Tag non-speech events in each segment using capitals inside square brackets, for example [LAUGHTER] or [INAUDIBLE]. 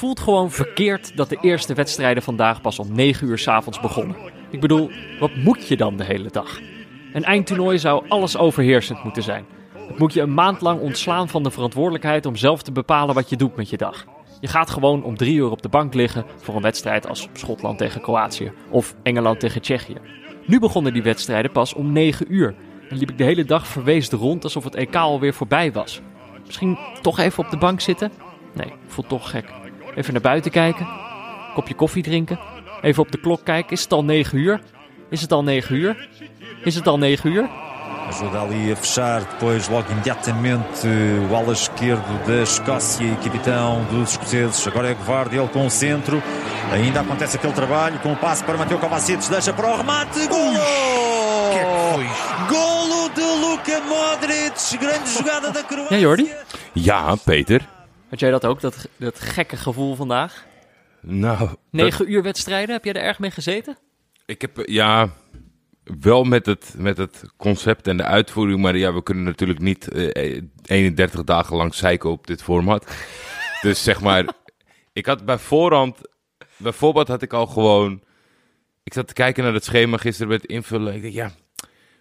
voelt gewoon verkeerd dat de eerste wedstrijden vandaag pas om 9 uur 's avonds begonnen. Ik bedoel, wat moet je dan de hele dag? Een eindtoernooi zou alles overheersend moeten zijn. Het moet je een maand lang ontslaan van de verantwoordelijkheid om zelf te bepalen wat je doet met je dag. Je gaat gewoon om drie uur op de bank liggen voor een wedstrijd als Schotland tegen Kroatië of Engeland tegen Tsjechië. Nu begonnen die wedstrijden pas om 9 uur. En liep ik de hele dag verweesd rond alsof het EK alweer voorbij was. Misschien toch even op de bank zitten? Nee, voelt toch gek. Even naar buiten kijken. Kopje koffie drinken. Even op de klok kijken. Is het al 9 uur? Is het al 9 uur? Is het al 9 uur? Ajuda ali a fechar depois logo imediatamente o ala esquerdo da Escócia e capitão dos escoceses. Agora é Guvardi, ele com o centro. Ainda acontece aquele trabalho com o passe para Mateo Kovacic. Deixa para o remate. Golo! que é que foi? Golo de Luka Modric. Grande jogada da Croácia. Ja, Jordi? Ja, Peter. Had jij dat ook, dat, dat gekke gevoel vandaag? Nou, dat- 9 uur wedstrijden, heb jij er erg mee gezeten? ik heb, eh, ja, wel met het, met het concept en de uitvoering, maar ja, we kunnen natuurlijk niet eh, eh, 31 dagen lang zeiken op dit format. [LAUGHS] dus zeg maar, ik had bij voorhand, bij voorbaat had ik al gewoon, ik zat te kijken naar het schema gisteren met invullen. Ik dacht, ja,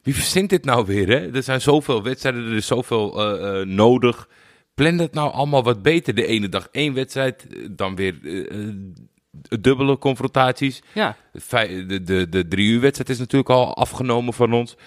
wie verzint dit nou weer, hè? Er zijn zoveel wedstrijden, er is zoveel eh, eh, nodig. Plan dat nou allemaal wat beter. De ene dag één wedstrijd, eh, dan weer eh, eh, dubbele confrontaties. Ja. De, de, de drie uur wedstrijd is natuurlijk al afgenomen van ons.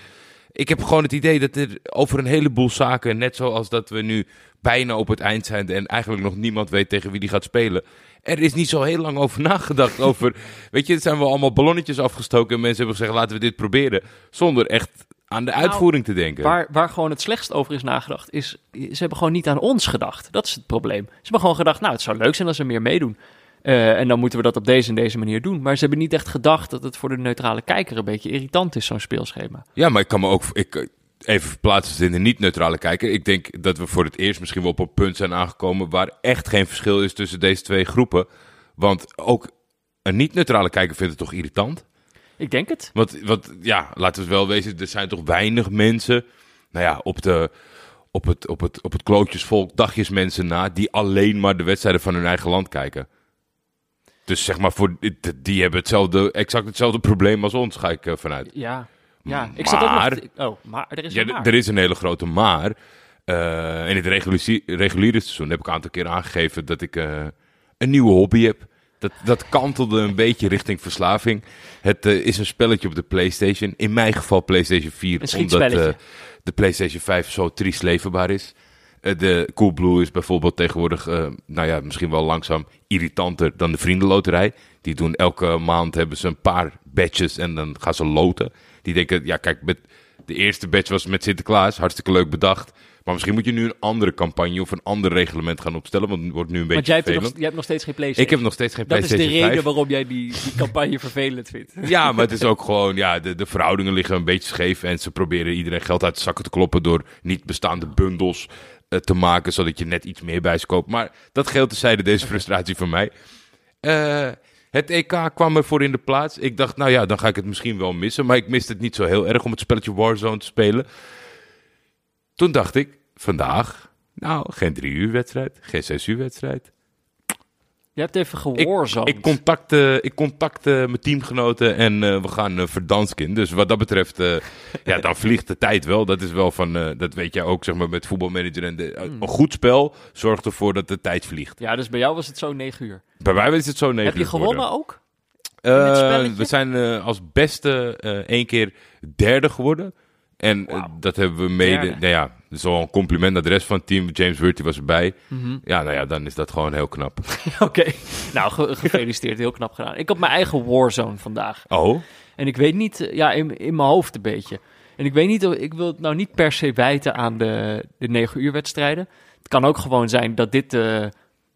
Ik heb gewoon het idee dat er over een heleboel zaken, net zoals dat we nu bijna op het eind zijn en eigenlijk nog niemand weet tegen wie die gaat spelen. Er is niet zo heel lang over [LAUGHS] nagedacht. Over, weet je, er zijn wel allemaal ballonnetjes afgestoken en mensen hebben gezegd laten we dit proberen. Zonder echt aan de uitvoering te denken. Waar, waar gewoon het slechtst over is nagedacht, is ze hebben gewoon niet aan ons gedacht. Dat is het probleem. Ze hebben gewoon gedacht, nou, het zou leuk zijn als ze meer meedoen. Eh, en dan moeten we dat op deze en deze manier doen. Maar ze hebben niet echt gedacht dat het voor de neutrale kijker een beetje irritant is, zo'n speelschema. Ja, maar ik kan me ook ik, eh, even verplaatsen in de niet-neutrale kijker. Ik denk dat we voor het eerst misschien wel op een punt zijn aangekomen waar echt geen verschil is tussen deze twee groepen. Want ook een niet-neutrale kijker vindt het toch irritant? Ik denk het. Want, want ja, laten we het wel wezen, er zijn toch weinig mensen, nou ja, op, de, op, het, op, het, op het klootjesvolk, dagjesmensen na, die alleen maar de wedstrijden van hun eigen land kijken. Dus zeg maar, voor, die- hebben hetzelfde, exact hetzelfde probleem als ons, ga ik eh, vanuit. Ja. Ja, ik zat ook nog... Maar- te- Oh, maar er is Ja, een maar. er is een hele grote maar. Eh, in het reguliere, reguliere seizoen heb ik een aantal keer aangegeven dat ik eh, een nieuwe hobby heb. Dat, dat kantelde een beetje richting verslaving. Het eh, is een spelletje op de PlayStation. In mijn geval PlayStation 4, Een omdat eh, de PlayStation 5 zo triest leverbaar is. Eh, de Coolblue is bijvoorbeeld tegenwoordig, nou ja, misschien wel langzaam irritanter dan de Vriendenloterij. Die doen elke maand hebben ze een paar badges en dan gaan ze loten. Die denken, ja kijk, met de eerste badge was met Sinterklaas, hartstikke leuk bedacht. Maar misschien moet je nu een andere campagne of een ander reglement gaan opstellen, want het wordt nu een beetje Want jij hebt, er nog, vervelend. jij hebt nog steeds geen PlayStation. Ik heb nog steeds geen Dat is de reden 5. waarom jij die, die campagne [LAUGHS] vervelend vindt. Ja, maar het is ook gewoon, ja, de, de verhoudingen liggen een beetje scheef. En ze proberen iedereen geld uit de zakken te kloppen door niet bestaande bundels eh, te maken, zodat je net iets meer bij ze koopt. Maar dat geldt tezijde deze frustratie van mij. Eh, het EK kwam ervoor in de plaats. Ik dacht, nou ja, dan ga ik het misschien wel missen. Maar ik miste het niet zo heel erg om het spelletje Warzone te spelen. Toen dacht ik, vandaag, nou, geen drie uur wedstrijd, geen zes uur wedstrijd. Je hebt even Ik, gewarzoned. ik, contacte, ik contacte mijn teamgenoten en eh, we gaan eh verdansken. Dus wat dat betreft, eh, [LAUGHS] ja, dan vliegt de tijd wel. Dat is wel van, dat weet jij ook, zeg maar, met voetbalmanager. En de, Hmm. Een goed spel zorgt ervoor dat de tijd vliegt. Ja, dus bij jou was het zo 9 uur. Bij mij is het zo negen Heb je uur gewonnen ook? We zijn als beste één keer derde geworden. En eh, dat hebben we mede. Nou ja, dat is wel een compliment naar de rest van het team. James Wurty was erbij. Mhm. Ja, nou ja, dan is dat gewoon heel knap. [LAUGHS] Oké. Nou, ge- gefeliciteerd. Heel knap gedaan. Ik had mijn eigen Warzone vandaag. Oh? En ik weet niet, eh, ja, in, in mijn hoofd een beetje. En ik weet niet, ik wil het nou niet per se wijten aan de, de 9 uur wedstrijden. Het kan ook gewoon zijn dat dit eh,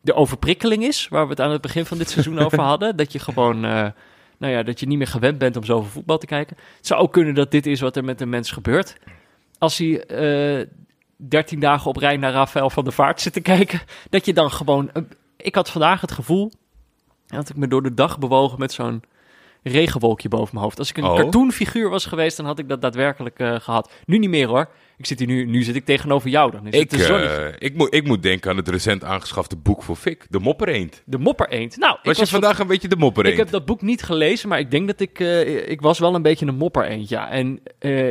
de overprikkeling is, waar we het aan het begin van dit seizoen over [LAUGHS] hadden. Dat je gewoon, nou ja, dat je niet meer gewend bent om zoveel voetbal te kijken. Het zou ook kunnen dat dit is wat er met een mens gebeurt. Als hij eh 13 dagen op rij naar Rafael van der Vaart zit te kijken, dat je dan gewoon... een- ik had vandaag het gevoel dat ik me door de dag bewogen met zo'n regenwolkje boven mijn hoofd. Als ik een Oh. cartoonfiguur was geweest, dan had ik dat daadwerkelijk eh, gehad. Nu niet meer hoor. Ik zit hier nu, nu zit ik tegenover jou. Dan is Ik, het eh, ik, moet, ik moet denken aan het recent aangeschafte boek voor Fik, De Moppereend. De mopper eend. Nou, ik Was je was vandaag een beetje de Moppereend? Ik heb dat boek niet gelezen, maar ik denk dat ik... eh, ik was wel een beetje een mopper eend, ja. En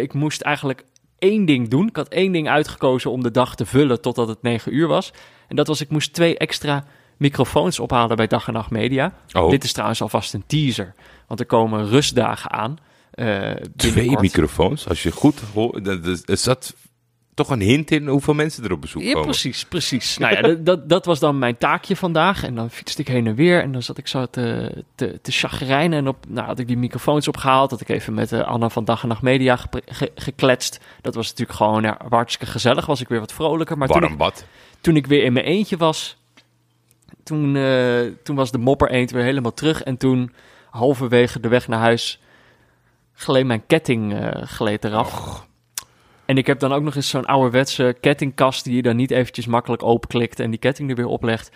ik moest eigenlijk één ding doen. Ik had één ding uitgekozen om de dag te vullen totdat het negen uur was. En dat was, ik moest twee extra microfoons ophalen bij Dag en Nacht Media. Oh. Dit is trouwens alvast een teaser. Want er komen rustdagen aan. eh, Twee microfoons, als je goed hoort. Er zat toch een hint in hoeveel mensen er op bezoek Ja, komen. precies, precies. nou ja, dat, dat, dat was dan mijn taakje vandaag. En dan fietste ik heen en weer. En dan zat ik zo te, te, te chagrijnen. En op, nou, had ik die microfoons opgehaald. Had ik even met eh, Anna van Dag en Nacht Media ge- gekletst. Dat was natuurlijk gewoon ja, hartstikke gezellig. Was ik weer wat vrolijker. Maar toen Warm ik, bad. toen ik weer in mijn eentje was... Toen, eh, toen was de mopper eend weer helemaal terug. En toen, halverwege de weg naar huis... gleed mijn ketting eh, gleed eraf. En ik heb dan ook nog eens zo'n ouderwetse kettingkast die je dan niet eventjes makkelijk openklikt en die ketting er weer oplegt.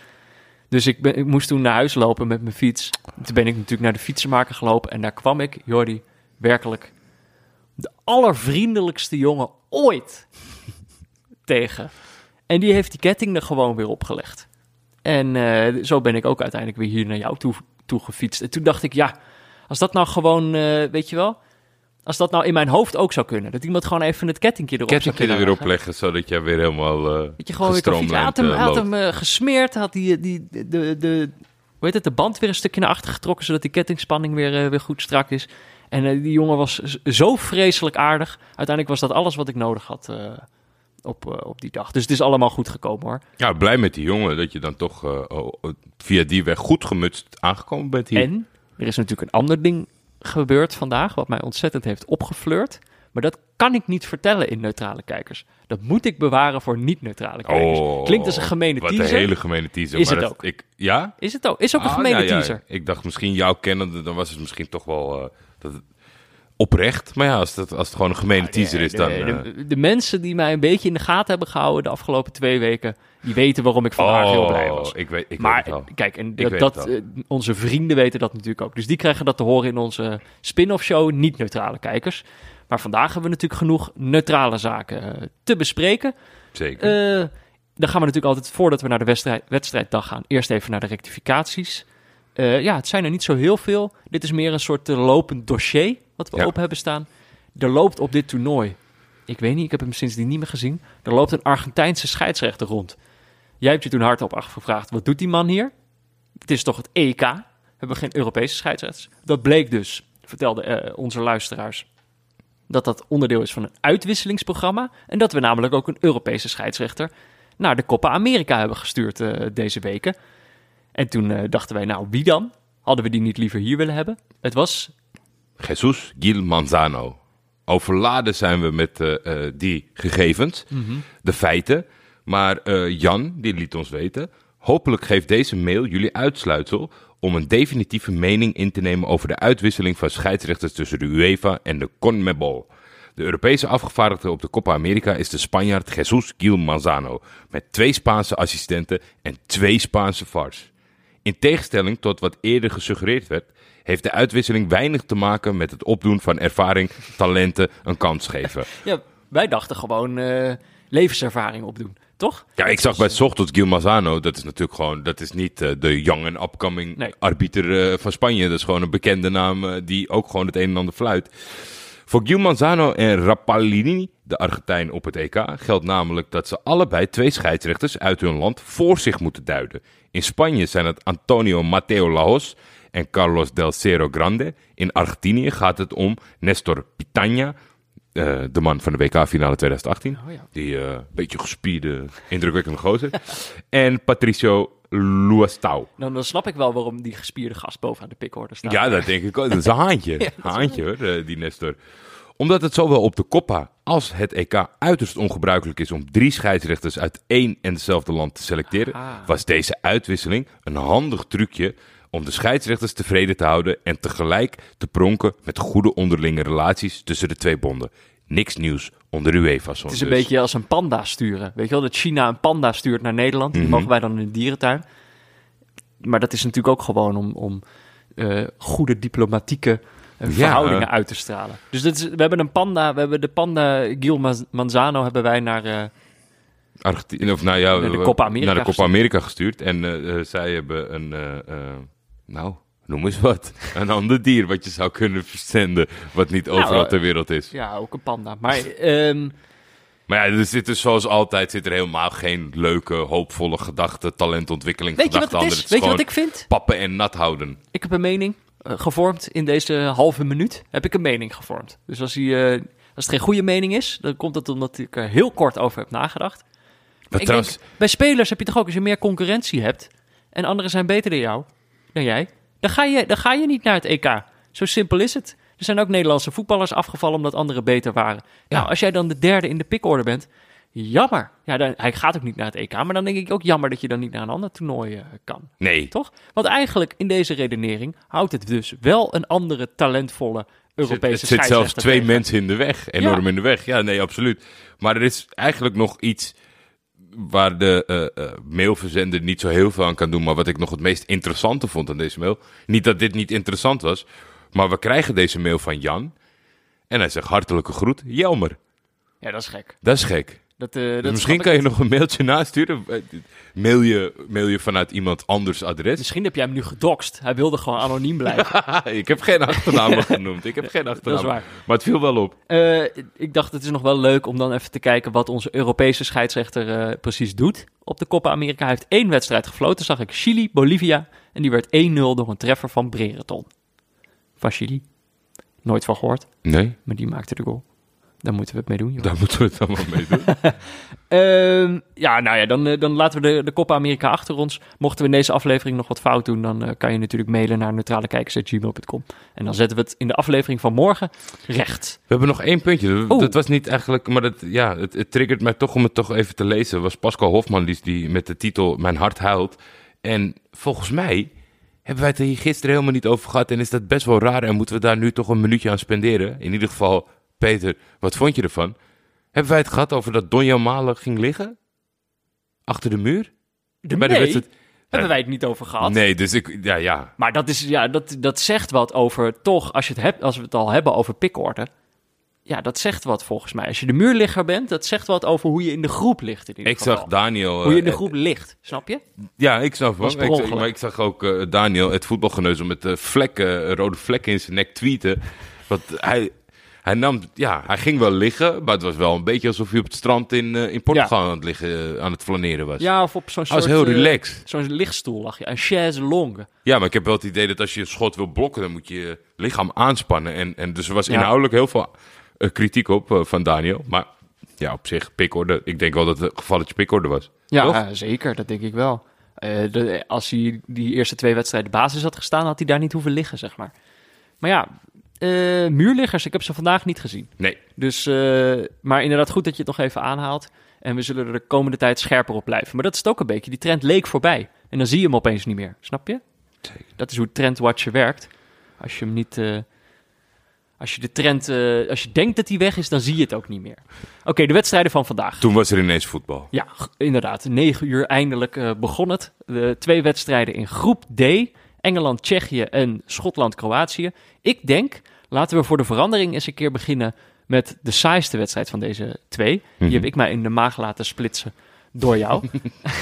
Dus ik, ben, ik moest toen naar huis lopen met mijn fiets. Toen ben ik natuurlijk naar de fietsenmaker gelopen en daar kwam ik, Jordi, werkelijk de allervriendelijkste jongen ooit [LAUGHS] tegen. En die heeft die ketting er gewoon weer opgelegd. En eh, zo ben ik ook uiteindelijk weer hier naar jou toe, toe gefietst. En toen dacht ik, ja, als dat nou gewoon, eh, weet je wel, als dat nou in mijn hoofd ook zou kunnen. Dat iemand gewoon even het kettingje erop Kettingje er leggen. zodat jij weer helemaal eh Dat je gewoon weer kan fietsen. Hij had hem, hij had hem eh, gesmeerd, had die, die, de, de, de, hoe heet het, de band weer een stukje naar achter getrokken, zodat die kettingspanning weer, eh, weer goed strak is. En eh, die jongen was zo vreselijk aardig. Uiteindelijk was dat alles wat ik nodig had eh, op, eh, op die dag. Dus het is allemaal goed gekomen hoor. Ja, blij met die jongen dat je dan toch eh, oh, oh, via die weg goed gemutst aangekomen bent hier. En er is natuurlijk een ander ding gebeurd vandaag, wat mij ontzettend heeft opgefleurd. Maar dat kan ik niet vertellen in neutrale kijkers. Dat moet ik bewaren voor niet-neutrale kijkers. Oh, Klinkt als een gemene wat teaser. een hele gemene teaser. Is maar het dat- ook. Ik, ja? Is het ook? Is ook een Ah, gemene ja, ja. teaser. Ik dacht misschien jou kennende, dan was het misschien toch wel eh, dat oprecht. Maar ja, als, dat, als het gewoon een gemene teaser is, dan... de, eh, de, mensen die mij een beetje in de gaten hebben gehouden de afgelopen twee weken, die weten waarom ik vandaag heel blij was. Oh, Ik weet, ik maar weet het kijk, en dat, dat, het eh, onze vrienden weten dat natuurlijk ook. Dus die krijgen dat te horen in onze spin-off show, niet neutrale kijkers. Maar vandaag hebben we natuurlijk genoeg neutrale zaken eh, te bespreken. Zeker. Dan gaan we natuurlijk altijd, voordat we naar de wedstrijd, wedstrijddag gaan, eerst even naar de rectificaties. Eh, ja, het zijn er niet zo heel veel. Dit is meer een soort eh, lopend dossier wat we Ja. open hebben staan. Er loopt op dit toernooi, ik weet niet, ik heb hem sindsdien niet meer gezien. Er loopt een Argentijnse scheidsrechter rond. Jij hebt je toen hardop afgevraagd, wat doet die man hier? Het is toch het EK? We hebben geen Europese scheidsrechters. Dat bleek dus, vertelden eh, onze luisteraars, dat dat onderdeel is van een uitwisselingsprogramma. En dat we namelijk ook een Europese scheidsrechter naar de Copa America hebben gestuurd deze weken. En toen eh, dachten wij, nou wie dan? Hadden we die niet liever hier willen hebben? Het was Jesus Gil Manzano. Overladen zijn we met eh, eh, die gegevens, de feiten. Maar Jan, die liet ons weten. Hopelijk geeft deze mail jullie uitsluitsel om een definitieve mening in te nemen over de uitwisseling van scheidsrechters tussen de UEFA en de CONMEBOL. De Europese afgevaardigde op de Copa America is de Spanjaard Jesus Gil Manzano, met twee Spaanse assistenten en twee Spaanse VARs. In tegenstelling tot wat eerder gesuggereerd werd, heeft de uitwisseling weinig te maken met het opdoen van ervaring, talenten een kans geven. [LAUGHS] Ja, wij dachten gewoon eh, levenservaring opdoen, toch? Ja, ik zag bij Sochtos Gil Manzano, dat is natuurlijk gewoon, dat is niet eh, de young and upcoming Nee. arbiter eh, van Spanje. Dat is gewoon een bekende naam eh, die ook gewoon het een en ander fluit. Voor Gil Manzano en Rapalini, de Argentijn op het EK, geldt namelijk dat ze allebei twee scheidsrechters uit hun land voor zich moeten duiden. In Spanje zijn het Antonio Mateo Lajos en Carlos del Cerro Grande. In Argentinië gaat het om Nestor Pitana, eh, de man van de WK-finale 2018. Oh ja. Die eh beetje gespierde, indrukwekkende gozer. en Patricio Luastau. Dan, dan snap ik wel waarom die gespierde gast bovenaan de pickorde staat. Ja, dat denk ik ook. Dat is een [LAUGHS] haantje. haantje hoor, eh, die Nestor. Omdat het zowel op de Coppa als het EK uiterst ongebruikelijk is om drie scheidsrechters uit één en hetzelfde land te selecteren, was deze uitwisseling een handig trucje om de scheidsrechters tevreden te houden en tegelijk te pronken met goede onderlinge relaties tussen de twee bonden. Niks nieuws onder UEFA soms. Het is een dus. beetje als een panda sturen. Weet je wel, dat China een panda stuurt naar Nederland. Die Mhm. mogen wij dan in de dierentuin. Maar dat is natuurlijk ook gewoon om, om eh, goede diplomatieke verhoudingen eh. uit te stralen. Dus dat is, we hebben een panda, we hebben de panda Gil Manzano hebben wij naar... eh, Argentinië, of nou ja, Naar de Copa America naar de Copa gestuurd. Amerika gestuurd. En eh, eh, zij hebben een, eh, eh, nou, noem eens wat. [LAUGHS] Een ander dier wat je zou kunnen verzenden, wat niet overal eh, ter wereld is. ja, ook een panda. Maar ehm, Maar ja, er zit dus zoals altijd zit er helemaal geen leuke, hoopvolle gedachten, talentontwikkeling, weet je wat gedachten het is? Weet je wat ik vind? Pappen en nat houden. Ik heb een mening eh, gevormd in deze halve minuut. Heb ik een mening gevormd. Dus als, die, eh, als het geen goede mening is, dan komt het omdat ik er heel kort over heb nagedacht. Maar ik trouwens, denk, bij spelers heb je toch ook als je meer concurrentie hebt en anderen zijn beter dan jou, dan jij, dan ga je, dan ga je niet naar het EK. Zo simpel is het. Er zijn ook Nederlandse voetballers afgevallen omdat anderen beter waren. Nou, als jij dan de derde in de pickorde bent, jammer. Ja, dan, hij gaat ook niet naar het EK, maar dan denk ik ook jammer dat je dan niet naar een ander toernooi eh, kan. nee. Toch? Want eigenlijk in deze redenering houdt het dus wel een andere talentvolle Europese het zit zelfs twee tegen. mensen in de weg. Enorm in de weg. Ja, nee, absoluut. Maar er is eigenlijk nog iets waar de eh, eh, mailverzender niet zo heel veel aan kan doen. Maar wat ik nog het meest interessante vond aan deze mail. Niet dat dit niet interessant was. Maar we krijgen deze mail van Jan. En hij zegt hartelijke groet. Jelmer. Ja, dat is gek. Dat is gek. Dat, eh, dat Dus misschien kan je nog een mailtje nasturen. Mail je, mail je vanuit iemand anders adres. Misschien heb jij hem nu gedoxt. Hij wilde gewoon anoniem blijven. [LAUGHS] ik heb geen achternaam [LAUGHS] genoemd. Ik heb geen achternaam. waar. Maar het viel wel op. Eh, ik dacht, het is nog wel leuk om dan even te kijken wat onze Europese scheidsrechter eh, precies doet op de Copa America. Hij heeft één wedstrijd gefloten, zag ik Chili, Bolivia. En die werd 1-0 door een treffer van Brereton. Van Chili. Nooit van gehoord, Nee, maar die maakte de goal. Daar moeten we het mee doen, joh. daar moeten we het allemaal mee doen. [LAUGHS] Ehm, ja, nou ja, dan, eh, dan laten we de, de Copa America achter ons. Mochten we in deze aflevering nog wat fout doen, dan eh, kan je natuurlijk mailen naar neutralekijkers.gmail.com. En dan zetten we het in de aflevering van morgen recht. We hebben nog één puntje. Dat- was niet eigenlijk, maar dat, ja, het, het triggert mij toch om het toch even te lezen. Het was Pascal Hofman die, die met de titel Mijn hart huilt. En volgens mij hebben wij het er hier gisteren helemaal niet over gehad. En is dat best wel raar en moeten we daar nu toch een minuutje aan spenderen. In ieder geval, Peter, wat vond je ervan? Hebben wij het gehad over dat Donja Malen ging liggen? Achter de muur? De Bij de wedstrijd- hebben wij het niet over gehad. Nee, dus ik, ja, ja. Maar dat, is, ja, dat, dat zegt wat over, toch, als, je het hebt, als we het al hebben over pickorde. Ja, dat zegt wat volgens mij. Als je de muurligger bent, dat zegt wat over hoe je in de groep ligt. In ieder Ik geval. zag Daniel... Hoe je in de eh, groep ligt, snap je? Ja, ik snap Was wel. Ik, maar ik zag ook eh, Daniel, het voetbalgeneuzel, met de vlekken, rode vlekken in zijn nek tweeten. Want hij, hij nam, ja, hij ging wel liggen, maar het was wel een beetje alsof hij op het strand in, eh, in Portugal aan het liggen, eh, aan het flaneren was. Ja, of op zo'n hij soort... was heel eh, relaxed. Zo'n lichtstoel lag je. Een chaise longue. Ja, maar ik heb wel het idee dat als je een schot wil blokken, dan moet je je lichaam aanspannen. En, en dus er was Ja. inhoudelijk heel veel kritiek op van Daniel. Maar ja, op zich, pikorde. Ik denk wel dat het een gevalletje pikorde was. Ja, zeker. Dat denk ik wel. De, als hij die eerste twee wedstrijden basis had gestaan, had hij daar niet hoeven liggen, zeg maar. Maar ja, eh, muurliggers, ik heb ze vandaag niet gezien. Nee, Dus, eh, maar inderdaad goed dat je het nog even aanhaalt. En we zullen er de komende tijd scherper op blijven. Maar dat is het ook een beetje. Die trend leek voorbij. En dan zie je hem opeens niet meer. Snap je? Zeker. Dat is hoe trendwatcher werkt. Als je hem niet... eh, als je de trend... als je denkt dat hij weg is, dan zie je het ook niet meer. Oké, de wedstrijden van vandaag. toen was er ineens voetbal. Ja, inderdaad. 9 uur eindelijk begon het. De twee wedstrijden in groep D. Engeland, Tsjechië en Schotland, Kroatië. Ik denk, laten we voor de verandering eens een keer beginnen met de saaiste wedstrijd van deze twee. Die Mhm. heb ik mij in de maag laten splitsen door jou.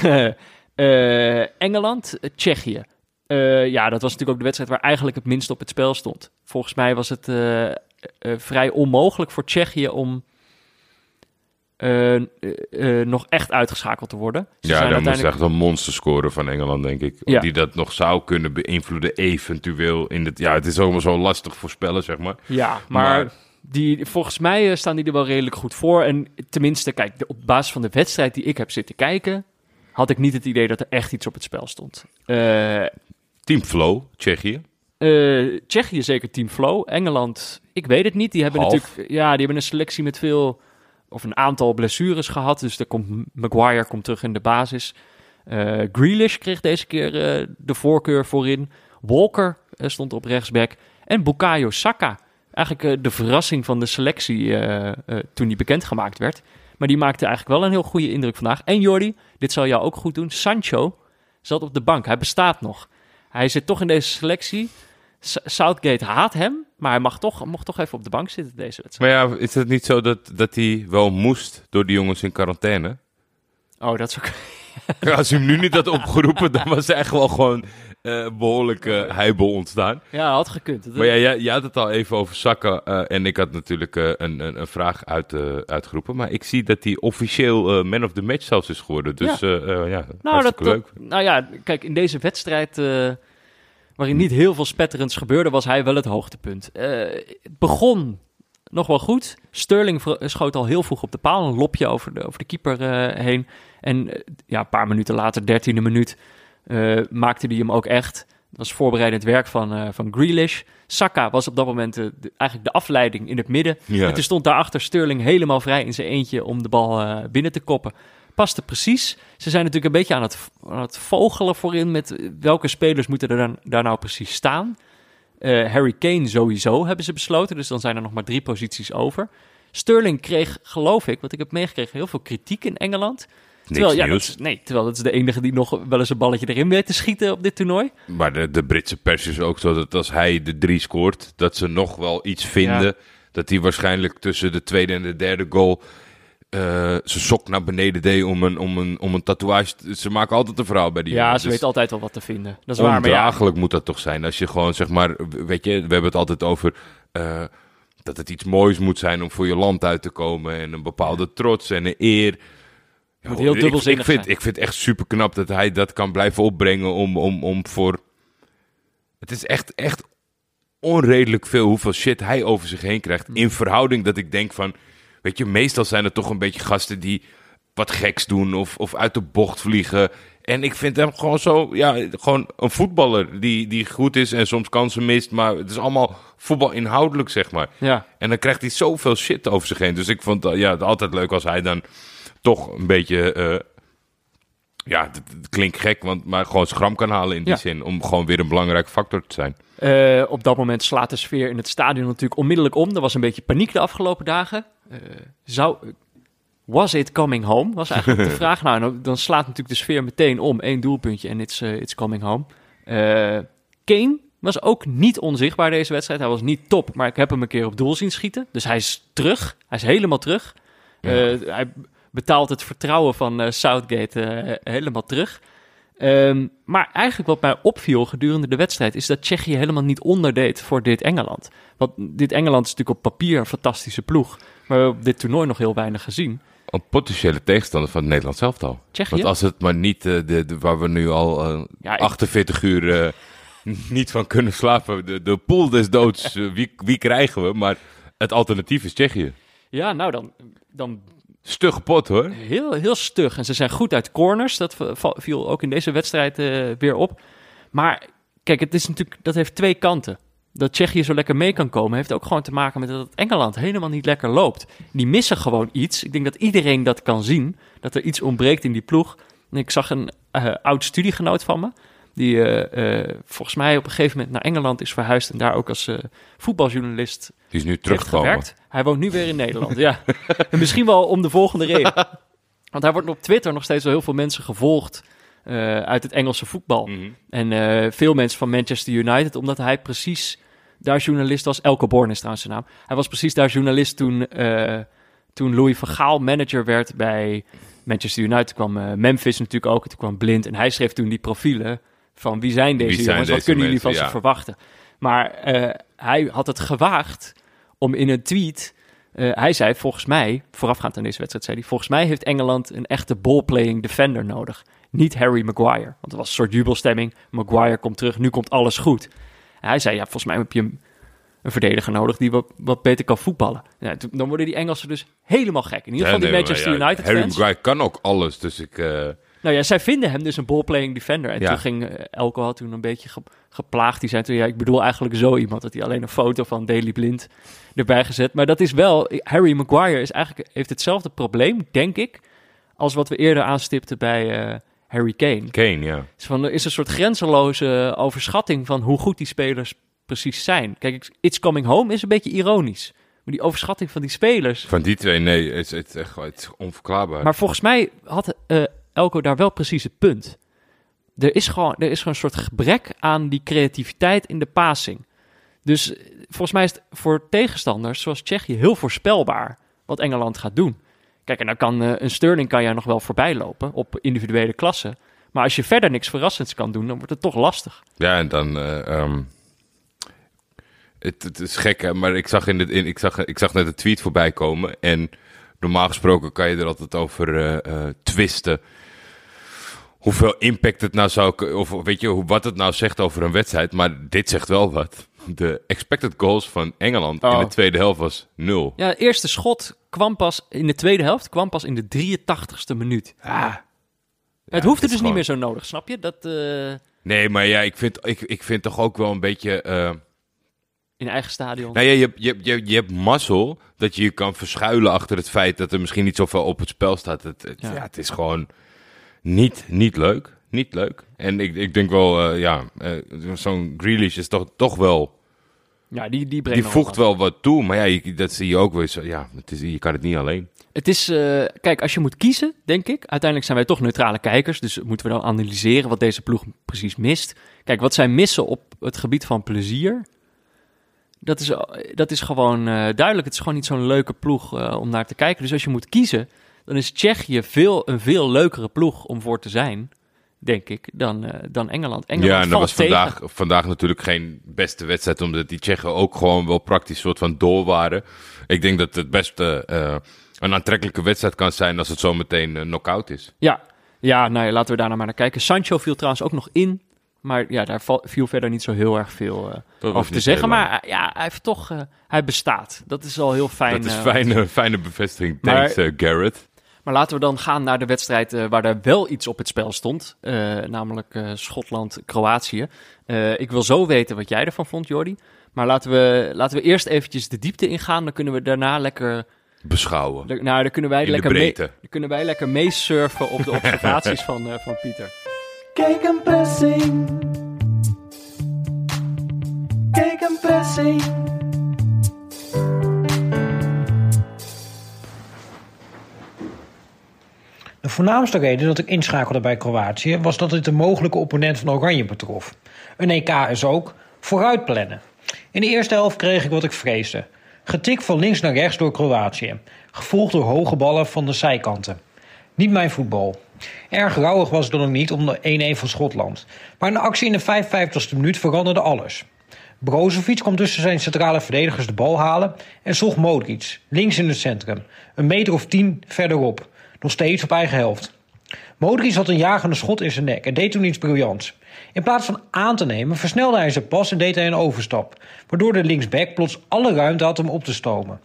[LAUGHS] Eh, Engeland, eh, Tsjechië. Eh, ja, dat was natuurlijk ook de wedstrijd waar eigenlijk het minst op het spel stond. Volgens mij was het vrij onmogelijk voor Tsjechië om eh, eh, nog echt uitgeschakeld te worden. Ze Ja, zijn dan moest uiteindelijk... echt een monster scoren van Engeland, denk ik. Ja. Die dat nog zou kunnen beïnvloeden, eventueel. In het, ja, het is allemaal zo lastig voorspellen, zeg maar. Ja, maar, Maar- Die, volgens mij eh, staan die er wel redelijk goed voor. En tenminste, kijk, op basis van de wedstrijd die ik heb zitten kijken... had ik niet het idee dat er echt iets op het spel stond. Team Flow, Tsjechië. Tsjechië zeker Team Flow. Engeland, ik weet het niet. Die hebben Half. natuurlijk ja, die hebben een selectie met veel of een aantal blessures gehad. Dus er komt Maguire komt terug in de basis. Eh Grealish kreeg deze keer eh, de voorkeur voorin. Walker eh, stond op rechtsback en Bukayo Saka. Eigenlijk de verrassing van de selectie toen die bekendgemaakt werd. Maar die maakte eigenlijk wel een heel goede indruk vandaag. En Jordi, dit zal jou ook goed doen. Sancho zat op de bank. Hij bestaat nog. Hij zit toch in deze selectie. Southgate haat hem, maar hij mag toch, mocht toch even op de bank zitten deze wedstrijd. Maar ja, is het niet zo dat, dat hij wel moest door die jongens in quarantaine? Oh, dat is ook... [LAUGHS] Als hij hem nu niet had opgeroepen, dan was er echt wel gewoon eh behoorlijk eh heibel ontstaan. Ja, had gekund. Maar ja, jij, jij had het al even over Saka. eh, en ik had natuurlijk een, een, een vraag uit, uitgeroepen. Maar ik zie dat hij officieel man of the match zelfs is geworden. Dus ja, ja Nou, dat, leuk. dat- nou ja, kijk, in deze wedstrijd, waarin niet heel veel spetterends gebeurde, was hij wel het hoogtepunt. Eh, het begon nog wel goed. Sterling schoot al heel vroeg op de paal, een lopje over de, over de keeper eh, heen. En eh, ja, een paar minuten later, dertiende minuut, eh, maakte hij hem ook echt. Dat was voorbereidend werk van, van Grealish. Saka was op dat moment de- eigenlijk de afleiding in het midden. Ja. En toen stond daarachter Sterling helemaal vrij in zijn eentje om de bal binnen te koppen. Paste precies. Ze zijn natuurlijk een beetje aan het, aan het vogelen voorin met eh, welke spelers moeten er dan, daar nou precies staan. Eh, Harry Kane sowieso hebben ze besloten, dus dan zijn er nog maar drie posities over. Sterling kreeg, geloof ik, wat ik heb meegekregen, heel veel kritiek in Engeland. Terwijl, ja, dat nieuws. is, nee, terwijl dat is de enige die nog wel eens een balletje erin weet te schieten op dit toernooi. Maar de, de Britse pers is ook zo dat als hij de drie scoort, dat ze nog wel iets vinden. Ja. Dat hij waarschijnlijk tussen de tweede en de derde goal eh, zijn sok naar beneden deed om een, om, een, om een tatoeage. Ze maken altijd een verhaal bij die Ja, jongen. ze Dus weet altijd wel wat te vinden. Dat is waar, maar ja, moet dat toch zijn. Als je gewoon zeg maar, weet je, we hebben het altijd over eh, dat het iets moois moet zijn om voor je land uit te komen. En een bepaalde trots en een eer. Ja, Moet heel ik- dubbelzinnig ik, vind, zijn. ik vind het echt super knap dat hij dat kan blijven opbrengen om, om, om voor... Het is echt, echt onredelijk veel hoeveel shit hij over zich heen krijgt. In verhouding dat ik denk van... Weet je, meestal zijn er toch een beetje gasten die wat geks doen of, of uit de bocht vliegen. En ik vind hem gewoon zo, ja, gewoon een voetballer die, die goed is en soms kansen mist. Maar het is allemaal voetbal inhoudelijk, zeg maar. ja. En dan krijgt hij zoveel shit over zich heen. Dus ik vond ja, het altijd leuk als hij dan toch een beetje... eh, ja, het, het klinkt gek, want, maar gewoon schram kan halen in die Ja. zin. Om gewoon weer een belangrijk factor te zijn. Eh, op dat moment slaat de sfeer in het stadion natuurlijk onmiddellijk om. Er was een beetje paniek de afgelopen dagen. Eh, zou, was it coming home? Was eigenlijk de [LAUGHS] vraag. Nou, dan- slaat natuurlijk de sfeer meteen om. Één doelpuntje en it's, eh, it's coming home. Eh, Kane was ook niet onzichtbaar deze wedstrijd. Hij was niet top, maar ik heb hem een keer op doel zien schieten. Dus hij is terug. Hij is helemaal terug. Ja. Hij betaalt het vertrouwen van Southgate helemaal terug. Ehm, maar eigenlijk wat mij opviel gedurende de wedstrijd is dat Tsjechië helemaal niet onderdeed voor dit Engeland. Want dit Engeland is natuurlijk op papier een fantastische ploeg. Maar we hebben op dit toernooi nog heel weinig gezien. Een potentiële tegenstander van het Nederlands elftal. Tsjechië? Want als het maar niet, eh, de, de, waar we nu al eh, Ja, ik- 48 uur eh, [LAUGHS] niet van kunnen slapen. De, de pool des doods, [LAUGHS] eh, wie, wie krijgen we? Maar het alternatief is Tsjechië. Ja, nou dan, dan Stugge pot hoor. heel, heel stug. En ze zijn goed uit corners. Dat viel ook in deze wedstrijd eh, weer op. Maar kijk, het is natuurlijk, dat heeft twee kanten. Dat Tsjechië zo lekker mee kan komen, heeft ook gewoon te maken met dat het Engeland helemaal niet lekker loopt. Die missen gewoon iets. Ik denk dat iedereen dat kan zien. Dat er iets ontbreekt in die ploeg. En ik zag een eh, oud studiegenoot van me. Die eh, eh, volgens mij op een gegeven moment naar Engeland is verhuisd. En daar ook als voetbaljournalist Die is nu teruggekomen. Hij woont nu weer in Nederland, ja. [LAUGHS] En misschien wel om de volgende reden. [LAUGHS] Want hij wordt op Twitter nog steeds door heel veel mensen gevolgd uit het Engelse voetbal. Mhm. En veel mensen van Manchester United, omdat hij precies daar journalist was. Elke Born is trouwens zijn naam. Hij was precies daar journalist toen, eh, toen Louis van Gaal manager werd bij Manchester United. Toen kwam eh, Memphis natuurlijk ook, toen kwam Blind. En hij schreef toen die profielen van wie zijn deze Wie zijn jongens, wat kunnen jullie van ze ja. verwachten. Maar eh, hij had het gewaagd om in een tweet... hij zei volgens mij, voorafgaand aan deze wedstrijd, zei hij... volgens mij heeft Engeland een echte ballplaying defender nodig. Niet Harry Maguire. Want er was een soort jubelstemming. Maguire komt terug, nu komt alles goed. En hij zei, ja, volgens mij heb je een, een verdediger nodig... die wat, wat beter kan voetballen. Ja, toen- dan worden die Engelsen dus helemaal gek. In ieder geval die nee, Manchester maar United Harry fans. Maguire kan ook alles, dus ik... eh, Nou ja, zij vinden hem dus een ballplaying defender. En Ja. toen ging eh, Elko had toen een beetje ge- geplaagd. Die zei toen, ja, ik bedoel eigenlijk zo iemand. Dat hij alleen een foto van Daily Blind erbij gezet. Maar dat is wel, Harry Maguire is eigenlijk, heeft hetzelfde probleem, denk ik, als wat we eerder aanstipten bij eh, Harry Kane. Kane, ja. Dus van, er is een soort grenzeloze overschatting van hoe goed die spelers precies zijn. Kijk, It's Coming Home is een beetje ironisch. Maar die overschatting van die spelers... Van die twee, nee, het is, het is echt het is onverklaarbaar. Maar volgens mij had eh, Elko daar wel precies het punt. Er is, gewoon, er is gewoon een soort gebrek aan die creativiteit in de passing. Dus eh, volgens mij is het voor tegenstanders zoals Tsjechië heel voorspelbaar wat Engeland gaat doen. Kijk, en dan kan eh, een Sterling kan jij nog wel voorbij lopen op individuele klassen. Maar als je verder niks verrassends kan doen, dan wordt het toch lastig. Ja, en dan. eh, ehm, het, is gek, hè, maar ik zag, in het, in, ik, zag, ik zag net een tweet voorbij komen. En normaal gesproken kan je er altijd over eh, twisten. Hoeveel impact het nou zou. Of weet je, wat het nou zegt over een wedstrijd. Maar dit zegt wel wat. De expected goals van Engeland in Oh. de tweede helft was nul. Ja, het eerste schot kwam pas in de tweede helft, kwam pas in de 83ste minuut. het het hoefde dus gewoon- niet meer zo nodig, snap je? Dat eh, Nee, maar ja, ik vind, ik, ik vind toch ook wel een beetje. eh, in eigen stadion. Nou ja, je, hebt- je, hebt- je, hebt- je hebt mazzel dat je je kan verschuilen achter het feit dat er misschien niet zoveel op het spel staat. Het, het, ja. Ja. het is gewoon niet, niet leuk. Niet leuk. En ik, ik denk wel, eh, ja, eh, zo'n Grealish is toch, toch wel... Ja, die, die Die voegt wel wat toe, maar ja, je- dat zie je ook weer zo. Ja, het is, je kan het niet alleen. Het is, eh, kijk, als je moet kiezen, denk ik. Uiteindelijk zijn wij toch neutrale kijkers. Dus moeten we dan analyseren wat deze ploeg precies mist. Kijk, wat zij missen op het gebied van plezier. Dat is, dat is gewoon eh, duidelijk. Het is gewoon niet zo'n leuke ploeg eh, om naar te kijken. Dus als je moet kiezen, dan is Tsjechië veel, een veel leukere ploeg om voor te zijn. Denk ik, dan, eh, dan Engeland. Engeland ja, en dat was tegen. vandaag, vandaag natuurlijk geen beste wedstrijd, omdat die Tsjechen ook gewoon wel praktisch soort van door waren. Ik denk dat het best eh, eh, een aantrekkelijke wedstrijd kan zijn als het zo meteen knock-out is. Ja, ja nou ja, laten we daar nou maar naar kijken. Sancho viel trouwens ook nog in. Maar ja, daar viel verder niet zo heel erg veel was over te zeggen. Maar ja, hij heeft toch, hij bestaat. Dat is al heel fijn. Dat is fijne, fijne bevestiging. Maar- Thanks, eh, Garrett. Maar laten we dan gaan naar de wedstrijd eh, waar er wel iets op het spel stond. eh, namelijk eh, Schotland-Kroatië. Eh, ik wil zo weten wat jij ervan vond, Jordi. Maar laten we, laten we eerst eventjes de diepte ingaan. Dan kunnen we daarna lekker... Beschouwen. le- Nou, dan kunnen wij, In lekker, mee, dan kunnen wij lekker meesurfen op de [LAUGHS] observaties van, eh, van Pieter. Kijk een pressing. Kijk een pressing. De voornaamste reden dat ik inschakelde bij Kroatië was dat het een mogelijke opponent van Oranje betrof. Een EK is ook vooruit plannen. In de eerste helft kreeg ik wat ik vreesde. Getik van links naar rechts door Kroatië, gevolgd door hoge ballen van de zijkanten. Niet mijn voetbal. Erg rouwig was het dan ook niet om de 1-1 van Schotland. Maar een actie in de 55ste minuut veranderde alles. Brozovic kwam tussen zijn centrale verdedigers de bal halen en zocht Modric, links in het centrum, een meter of tien verderop, nog steeds op eigen helft. Modric had een jagende schot in zijn nek en deed toen iets briljants. In plaats van aan te nemen, versnelde hij zijn pas en deed hij een overstap, waardoor de linksback plots alle ruimte had om op te stomen.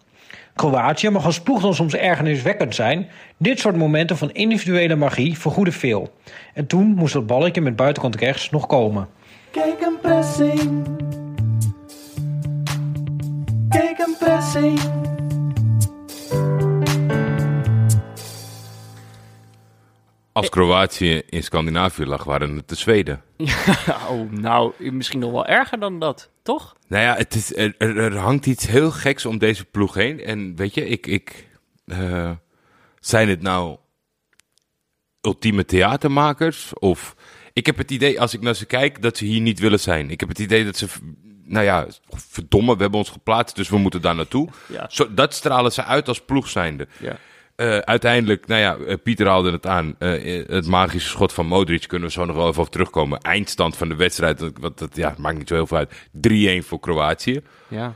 Kroatië mag als ploeg dan soms ergerniswekkend zijn. Dit soort momenten van individuele magie vergoeden veel. En toen moest dat balletje met buitenkant rechts nog komen. Kijk een pressing. Kijk een pressing. Als Kroatië in Scandinavië lag, waren het de Zweden. [LAUGHS] oh, nou, misschien nog wel erger dan dat, toch? Nou ja, het is, er, er, er hangt iets heel geks om deze ploeg heen. En weet je, ik, ik, eh, zijn het nou ultieme theatermakers? Of ik heb het idee, als ik naar ze kijk, dat ze hier niet willen zijn. Ik heb het idee dat ze, nou ja, verdomme, we hebben ons geplaatst, dus we moeten daar naartoe. Ja. Zo, dat stralen ze uit als ploeg zijnde. Ja. Eh, uiteindelijk, nou ja, eh, Pieter haalde het aan. Eh, het magische schot van Modric kunnen we zo nog wel even op terugkomen. Eindstand van de wedstrijd, dat, wat, dat ja, maakt niet zo heel veel uit. 3-1 voor Kroatië. Ja.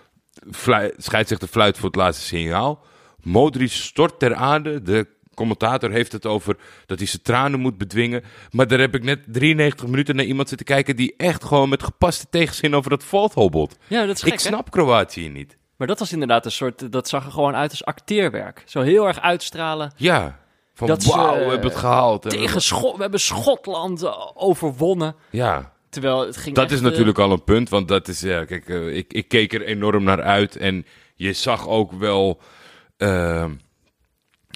Flu scheidsrechter fluit voor het laatste signaal. Modric stort ter aarde. De commentator heeft het over dat hij zijn tranen moet bedwingen. Maar daar heb ik net 93 minuten naar iemand zitten kijken... die echt gewoon met gepaste tegenzin over dat veld hobbelt. Ja, dat is gek, Ik hè? snap Kroatië niet. Maar dat was inderdaad een soort, dat zag er gewoon uit als acteerwerk. Zo heel erg uitstralen. Ja, van Dat ze, wauw, we eh, hebben het gehaald. Tegen Schot, we hebben Schotland eh, overwonnen. Ja, Terwijl het ging dat is eh, natuurlijk al een punt. Want dat is, ja, kijk, ik, ik keek er enorm naar uit. En je zag ook wel eh,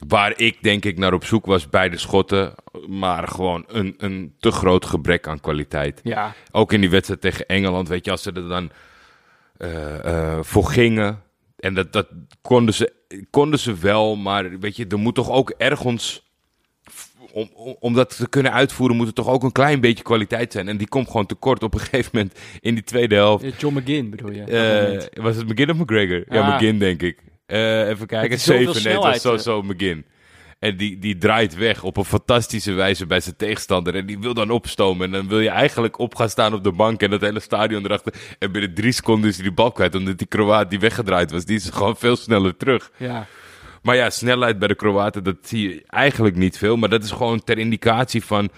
waar ik denk ik naar op zoek was bij de Schotten. Maar gewoon een, een te groot gebrek aan kwaliteit. Ja, Ook in die wedstrijd tegen Engeland, weet je, als ze er dan voor gingen. En dat, dat konden, ze, konden ze wel, maar weet je, er moet toch ook ergens om, om, om dat te kunnen uitvoeren moet er toch ook een klein beetje kwaliteit zijn. En die komt gewoon tekort op een [LAUGHS] gegeven moment in die tweede helft. Eh, John McGinn bedoel je? Eh, was het McGinn of McGregor? Ja, Ah. McGinn denk ik. Eh, even kijken, Met zoveel zeven, nee, het was eh. zo McGinn. En die, die draait weg op een fantastische wijze bij zijn tegenstander. En die wil dan opstomen. En dan wil je eigenlijk op gaan staan op de bank en het hele stadion erachter. En binnen drie seconden is hij die bal kwijt. Omdat die Kroaat die weggedraaid was, die is gewoon veel sneller terug. Ja. Maar ja, snelheid bij de Kroaten, dat zie je eigenlijk niet veel. Maar dat is gewoon ter indicatie van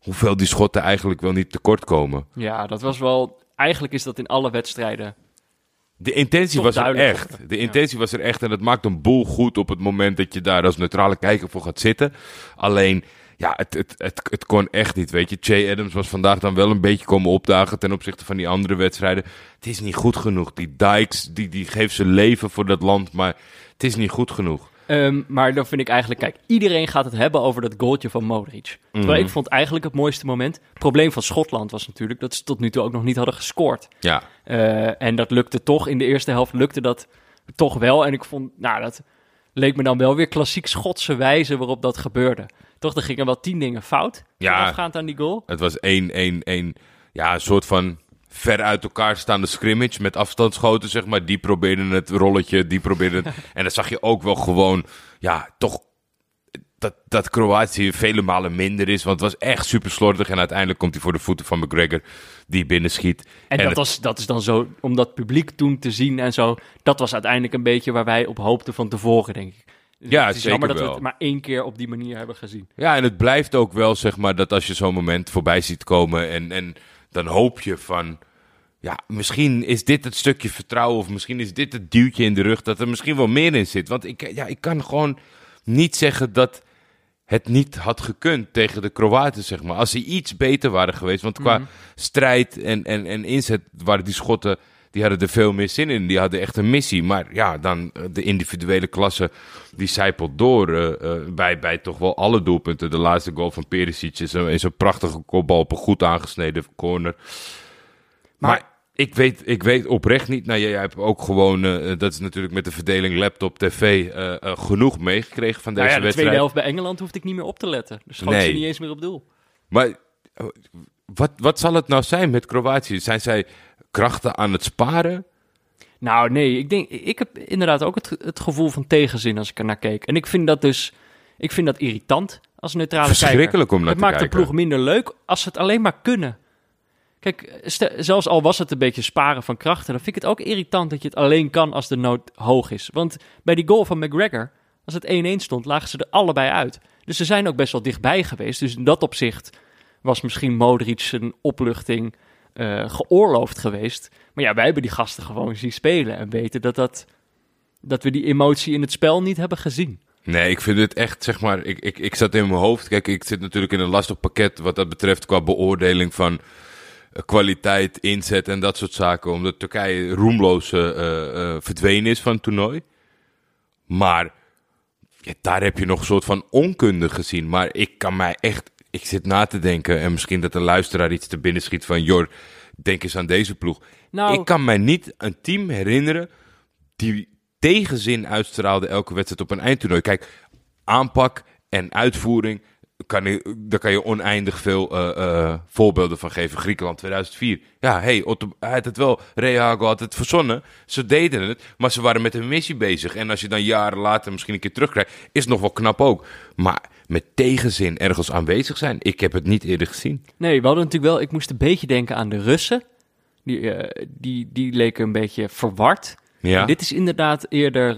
hoeveel die schotten eigenlijk wel niet tekort komen. ja, dat was wel... Eigenlijk is dat in alle wedstrijden. De intentie was er echt. De intentie was er echt en dat maakt een boel goed op het moment dat je daar als neutrale kijker voor gaat zitten. Alleen, ja, het, het, het, het kon echt niet, weet je. Che Adams was vandaag dan wel een beetje komen opdagen ten opzichte van die andere wedstrijden. Het is niet goed genoeg. Die Dykes, die, die geeft zijn leven voor dat land, maar het is niet goed genoeg. Ehm, maar dan vind ik eigenlijk, kijk, iedereen gaat het hebben over dat goaltje van Modric. Terwijl Mhm. ik vond eigenlijk het mooiste moment. Het probleem van Schotland was natuurlijk dat ze tot nu toe ook nog niet hadden gescoord. Ja, Eh, en dat lukte toch. In de eerste helft lukte dat toch wel. En ik vond, nou, dat leek me dan wel weer klassiek Schotse wijze waarop dat gebeurde. Toch, er gingen wel tien dingen fout. Ja. Afgaand aan die goal. het was één, één, één, ja, een soort van ver uit elkaar staande scrimmage met afstandsschoten, zeg maar. Die probeerden het rolletje, die probeerden het. [LAUGHS] en dan zag je ook wel gewoon, ja, toch dat, dat Kroatië vele malen minder is. Want het was echt super slordig. En uiteindelijk komt hij voor de voeten van McGregor, die binnenschiet. En, En dat, was, dat is dan zo, om dat publiek toen te zien en zo. Dat was uiteindelijk een beetje waar wij op hoopten van tevoren, denk ik. Ja, het is zeker jammer dat we wel. het maar één keer op die manier hebben gezien. Ja, en het blijft ook wel, zeg maar, dat als je zo'n moment voorbij ziet komen en, en dan hoop je van, ja, misschien is dit het stukje vertrouwen of misschien is dit het duwtje in de rug dat er misschien wel meer in zit. Want ik, ja, ik kan gewoon niet zeggen dat het niet had gekund tegen de Kroaten, zeg maar. Als ze iets beter waren geweest, want qua strijd en, en, en inzet waren die Schotten, die hadden er veel meer zin in. Die hadden echt een missie. Maar ja, dan eh, de individuele klasse, die zijpelt door eh, eh, bij, bij toch wel alle doelpunten. De laatste goal van Perisic is een, is een prachtige kopbal op een goed aangesneden corner. Maar, Maar- ik, weet, ik weet oprecht niet. Nou, jij, jij hebt ook gewoon, eh, dat is natuurlijk met de verdeling laptop, tv, eh, eh, genoeg meegekregen van deze Nou ja, de wedstrijd. tweede helft bij Engeland hoefde ik niet meer op te letten. Dus schoot Nee. ze niet eens meer op doel. Maar eh, wat, wat zal het nou zijn met Kroatië? Zijn zij krachten aan het sparen? Nou, nee, ik, denk, ik heb inderdaad ook het, het gevoel van tegenzin als ik er naar keek. En ik vind dat dus ik vind dat irritant als neutrale kijker. Verschrikkelijk om naar Het te maakt de kijken. ploeg minder leuk als ze het alleen maar kunnen. Kijk, zelfs al was het een beetje sparen van krachten, dan vind ik het ook irritant dat je het alleen kan als de nood hoog is. Want bij die goal van McGregor, als het 1-1 stond, lagen ze er allebei uit. Dus ze zijn ook best wel dichtbij geweest. Dus in dat opzicht was misschien Modric zijn opluchting eh, geoorloofd geweest. Maar ja, wij hebben die gasten gewoon zien spelen en weten dat, dat, dat we die emotie in het spel niet hebben gezien. Nee, ik vind het echt, zeg maar, ik, ik, ik zat in mijn hoofd. Kijk, ik zit natuurlijk in een lastig pakket wat dat betreft qua beoordeling van kwaliteit, inzet en dat soort zaken. Omdat Turkije roemloos eh, eh, eh, verdwenen is van het toernooi. Maar ja, daar heb je nog een soort van onkunde gezien. Maar ik kan mij echt, ik zit na te denken en misschien dat een luisteraar iets te binnen schiet van, Jor, denk eens aan deze ploeg. Nou, Ik kan mij niet een team herinneren die tegenzin uitstraalde elke wedstrijd op een eindtoernooi. Kijk, aanpak en uitvoering, kan je, daar kan je oneindig veel eh, eh, voorbeelden van geven. Griekenland 2004. Ja, hey, Otto, hij had het wel, Rehago had het verzonnen. Ze deden het, maar ze waren met een missie bezig. En als je dan jaren later misschien een keer terugkrijgt, is het nog wel knap ook. Maar met tegenzin ergens aanwezig zijn, ik heb het niet eerder gezien. Nee, we hadden natuurlijk wel... Ik moest een beetje denken aan de Russen. Die, eh, die, die leken een beetje verward. Ja, En dit is inderdaad eerder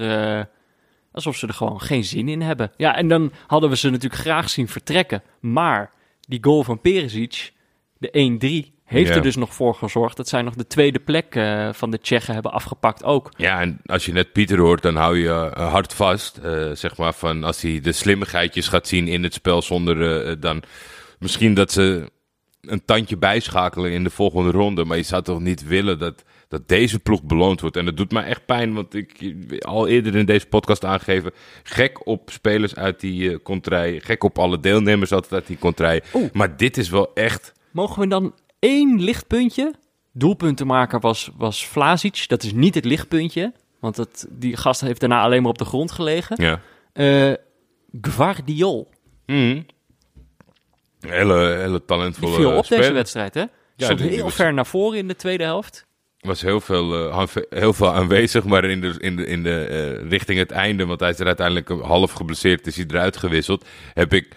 alsof ze er gewoon geen zin in hebben. Ja, en dan hadden we ze natuurlijk graag zien vertrekken. Maar die goal van Perisic, de 1-3, heeft Ja. er dus nog voor gezorgd... dat zij nog de tweede plek eh, van de Tsjechen hebben afgepakt ook. Ja, en als je net Pieter hoort, dan hou je eh, hard vast. eh, zeg maar van als hij de slimmigheidjes gaat zien in het spel zonder dan misschien dat ze een tandje bijschakelen in de volgende ronde. Maar je zou toch niet willen dat, dat deze ploeg beloond wordt. En dat doet mij echt pijn, want ik al eerder in deze podcast aangegeven. Gek op spelers uit die eh kontrij. Gek op alle deelnemers altijd uit die kontrij. Oeh. Maar dit is wel echt. Mogen we dan één lichtpuntje? Doelpuntenmaker was, was Vlasic. Dat is niet het lichtpuntje. Want dat, die gast heeft daarna alleen maar op de grond gelegen. Ja. Eh Gvardiol. Mhm. Een hele, hele Die talentvolle viel op speler. deze wedstrijd, hè? Ja, Stond die- die heel ver naar voren in de tweede helft. Was heel veel, eh, heel veel aanwezig, maar in de, in de, in de, eh, richting het einde, want hij is er uiteindelijk half geblesseerd, is hij eruit gewisseld, heb ik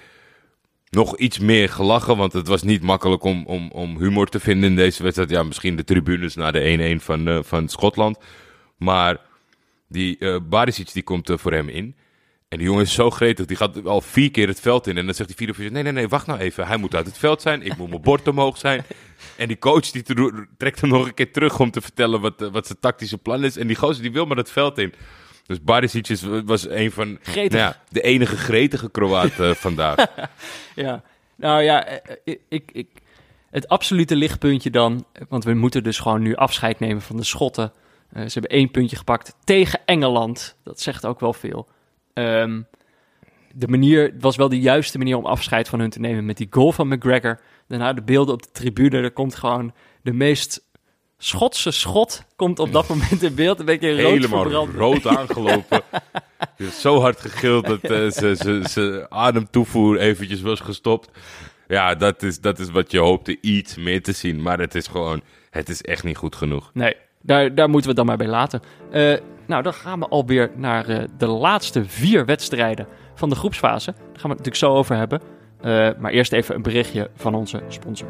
nog iets meer gelachen, want het was niet makkelijk om, om, om humor te vinden in deze wedstrijd. Ja, misschien de tribunes na de 1-1 van, eh, van Schotland, maar die Barisic die komt voor hem in. En die jongen is zo gretig, die gaat al vier keer het veld in. En dan zegt die vierde nee, nee, nee, wacht nou even. Hij moet uit het veld zijn, ik moet mijn bord omhoog zijn. En die coach die trekt hem nog een keer terug om te vertellen wat, eh, wat zijn tactische plan is. En die gozer die wil maar het veld in. Dus Barisic is, was een van nou ja, de enige gretige Kroaat eh, vandaag. [LAUGHS] Ja, nou ja, eh, ik, ik, het absolute lichtpuntje dan, want we moeten dus gewoon nu afscheid nemen van de Schotten. Ze hebben één puntje gepakt tegen Engeland. Dat zegt ook wel veel. Ehm, de manier het was wel de juiste manier om afscheid van hun te nemen met die goal van McGregor. Daarna de beelden op de tribune. Er komt gewoon de meest Schotse schot komt op dat moment in beeld. Een beetje rood Helemaal verbrand. rood [LAUGHS] aangelopen. Zo hard gegild dat eh, ze, ze, ze ademtoevoer eventjes was gestopt. Ja, dat is, dat is wat je hoopte iets meer te zien. Maar het is gewoon, het is echt niet goed genoeg. Nee, daar, daar moeten we het dan maar bij laten. Eh, nou, dan gaan we alweer naar eh, de laatste vier wedstrijden van de groepsfase. Daar gaan we het natuurlijk zo over hebben. Eh, maar eerst even een berichtje van onze sponsor.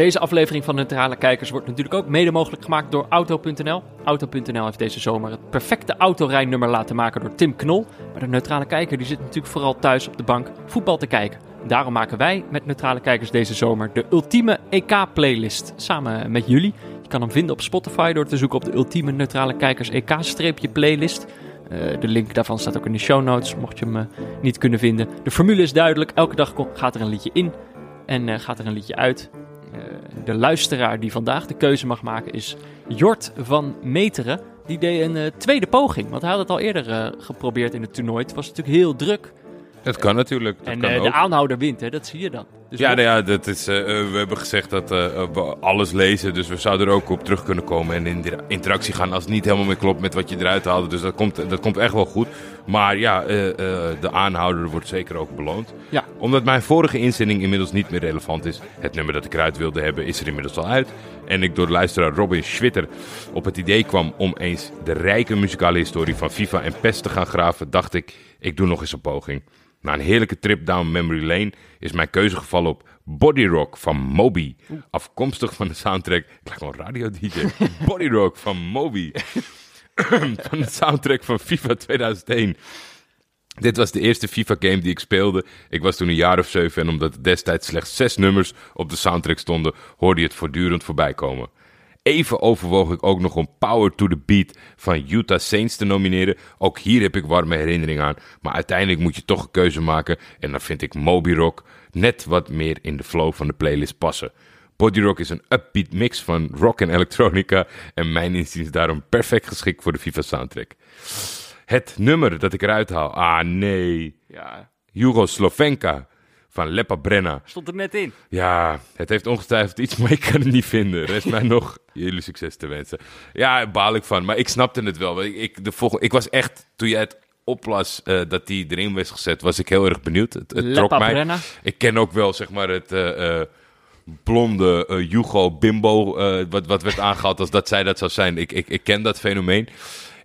Deze aflevering van Neutrale Kijkers wordt natuurlijk ook mede mogelijk gemaakt door Auto.nl. Auto.nl heeft deze zomer het perfecte autorijnummer laten maken door Tim Knol. Maar de Neutrale Kijker die zit natuurlijk vooral thuis op de bank voetbal te kijken. Daarom maken wij met Neutrale Kijkers deze zomer de ultieme EK-playlist samen met jullie. Je kan hem vinden op Spotify door te zoeken op de ultieme Neutrale Kijkers EK-playlist. Eh, de link daarvan staat ook in de show notes, mocht je hem eh, niet kunnen vinden. De formule is duidelijk, elke dag gaat er een liedje in en eh, gaat er een liedje uit. Eh, de luisteraar die vandaag de keuze mag maken is Jort van Meteren. Die deed een eh, tweede poging, want hij had het al eerder eh, geprobeerd in het toernooi. Het was natuurlijk heel druk. Dat kan natuurlijk. Dat en kan eh, ook. de aanhouder wint, hè, dat zie je dan. Dus Ja, nou ja dat is, eh, eh, we hebben gezegd dat we alles lezen, dus we zouden er ook op terug kunnen komen en in de interactie gaan als het niet helemaal meer klopt met wat je eruit haalde. Dus dat komt, dat komt echt wel goed. Maar ja, de aanhouder wordt zeker ook beloond. Ja. Omdat mijn vorige inzending inmiddels niet meer relevant is, het nummer dat ik eruit wilde hebben is er inmiddels al uit. En ik door de luisteraar Robin Schwitter op het idee kwam om eens de rijke muzikale historie van FIFA en PES te gaan graven, dacht ik, ik doe nog eens een poging. Na een heerlijke trip down memory lane is mijn keuze gevallen op Body Rock van Moby. Afkomstig van de soundtrack. Ik lijk wel radio-dj. [LAUGHS] Body Rock van Moby. [LAUGHS] van de soundtrack van FIFA 2001. Dit was de eerste FIFA-game die ik speelde. Ik was toen een jaar of zeven en omdat er destijds slechts zes nummers op de soundtrack stonden, hoorde je het voortdurend voorbij komen. Even overwoog ik ook nog om Power to the Beat van Utah Saints te nomineren. Ook hier heb ik warme herinneringen aan. Maar uiteindelijk moet je toch een keuze maken. En dan vind ik Moby Rock net wat meer in de flow van de playlist passen. Body Rock is een upbeat mix van rock en elektronica. En mijn inziens daarom perfect geschikt voor de FIFA soundtrack. Het nummer dat ik eruit haal. Ah nee. ja, Hugo Slovenka van Lepa Brenna. stond er net in. Ja, het heeft ongetwijfeld iets, maar ik kan het niet vinden. Rest mij nog jullie succes te wensen. Ja, baal ik van, maar ik snapte het wel. Ik, ik, de volgende, ik was echt, toen jij het oplas eh, dat die erin was gezet, was ik heel erg benieuwd. Het, het trok mij. Brenna. Ik ken ook wel, zeg maar, het eh, eh, blonde eh, Hugo Bimbo, wat, wat werd aangehaald als dat zij dat zou zijn. Ik, ik, ik ken dat fenomeen.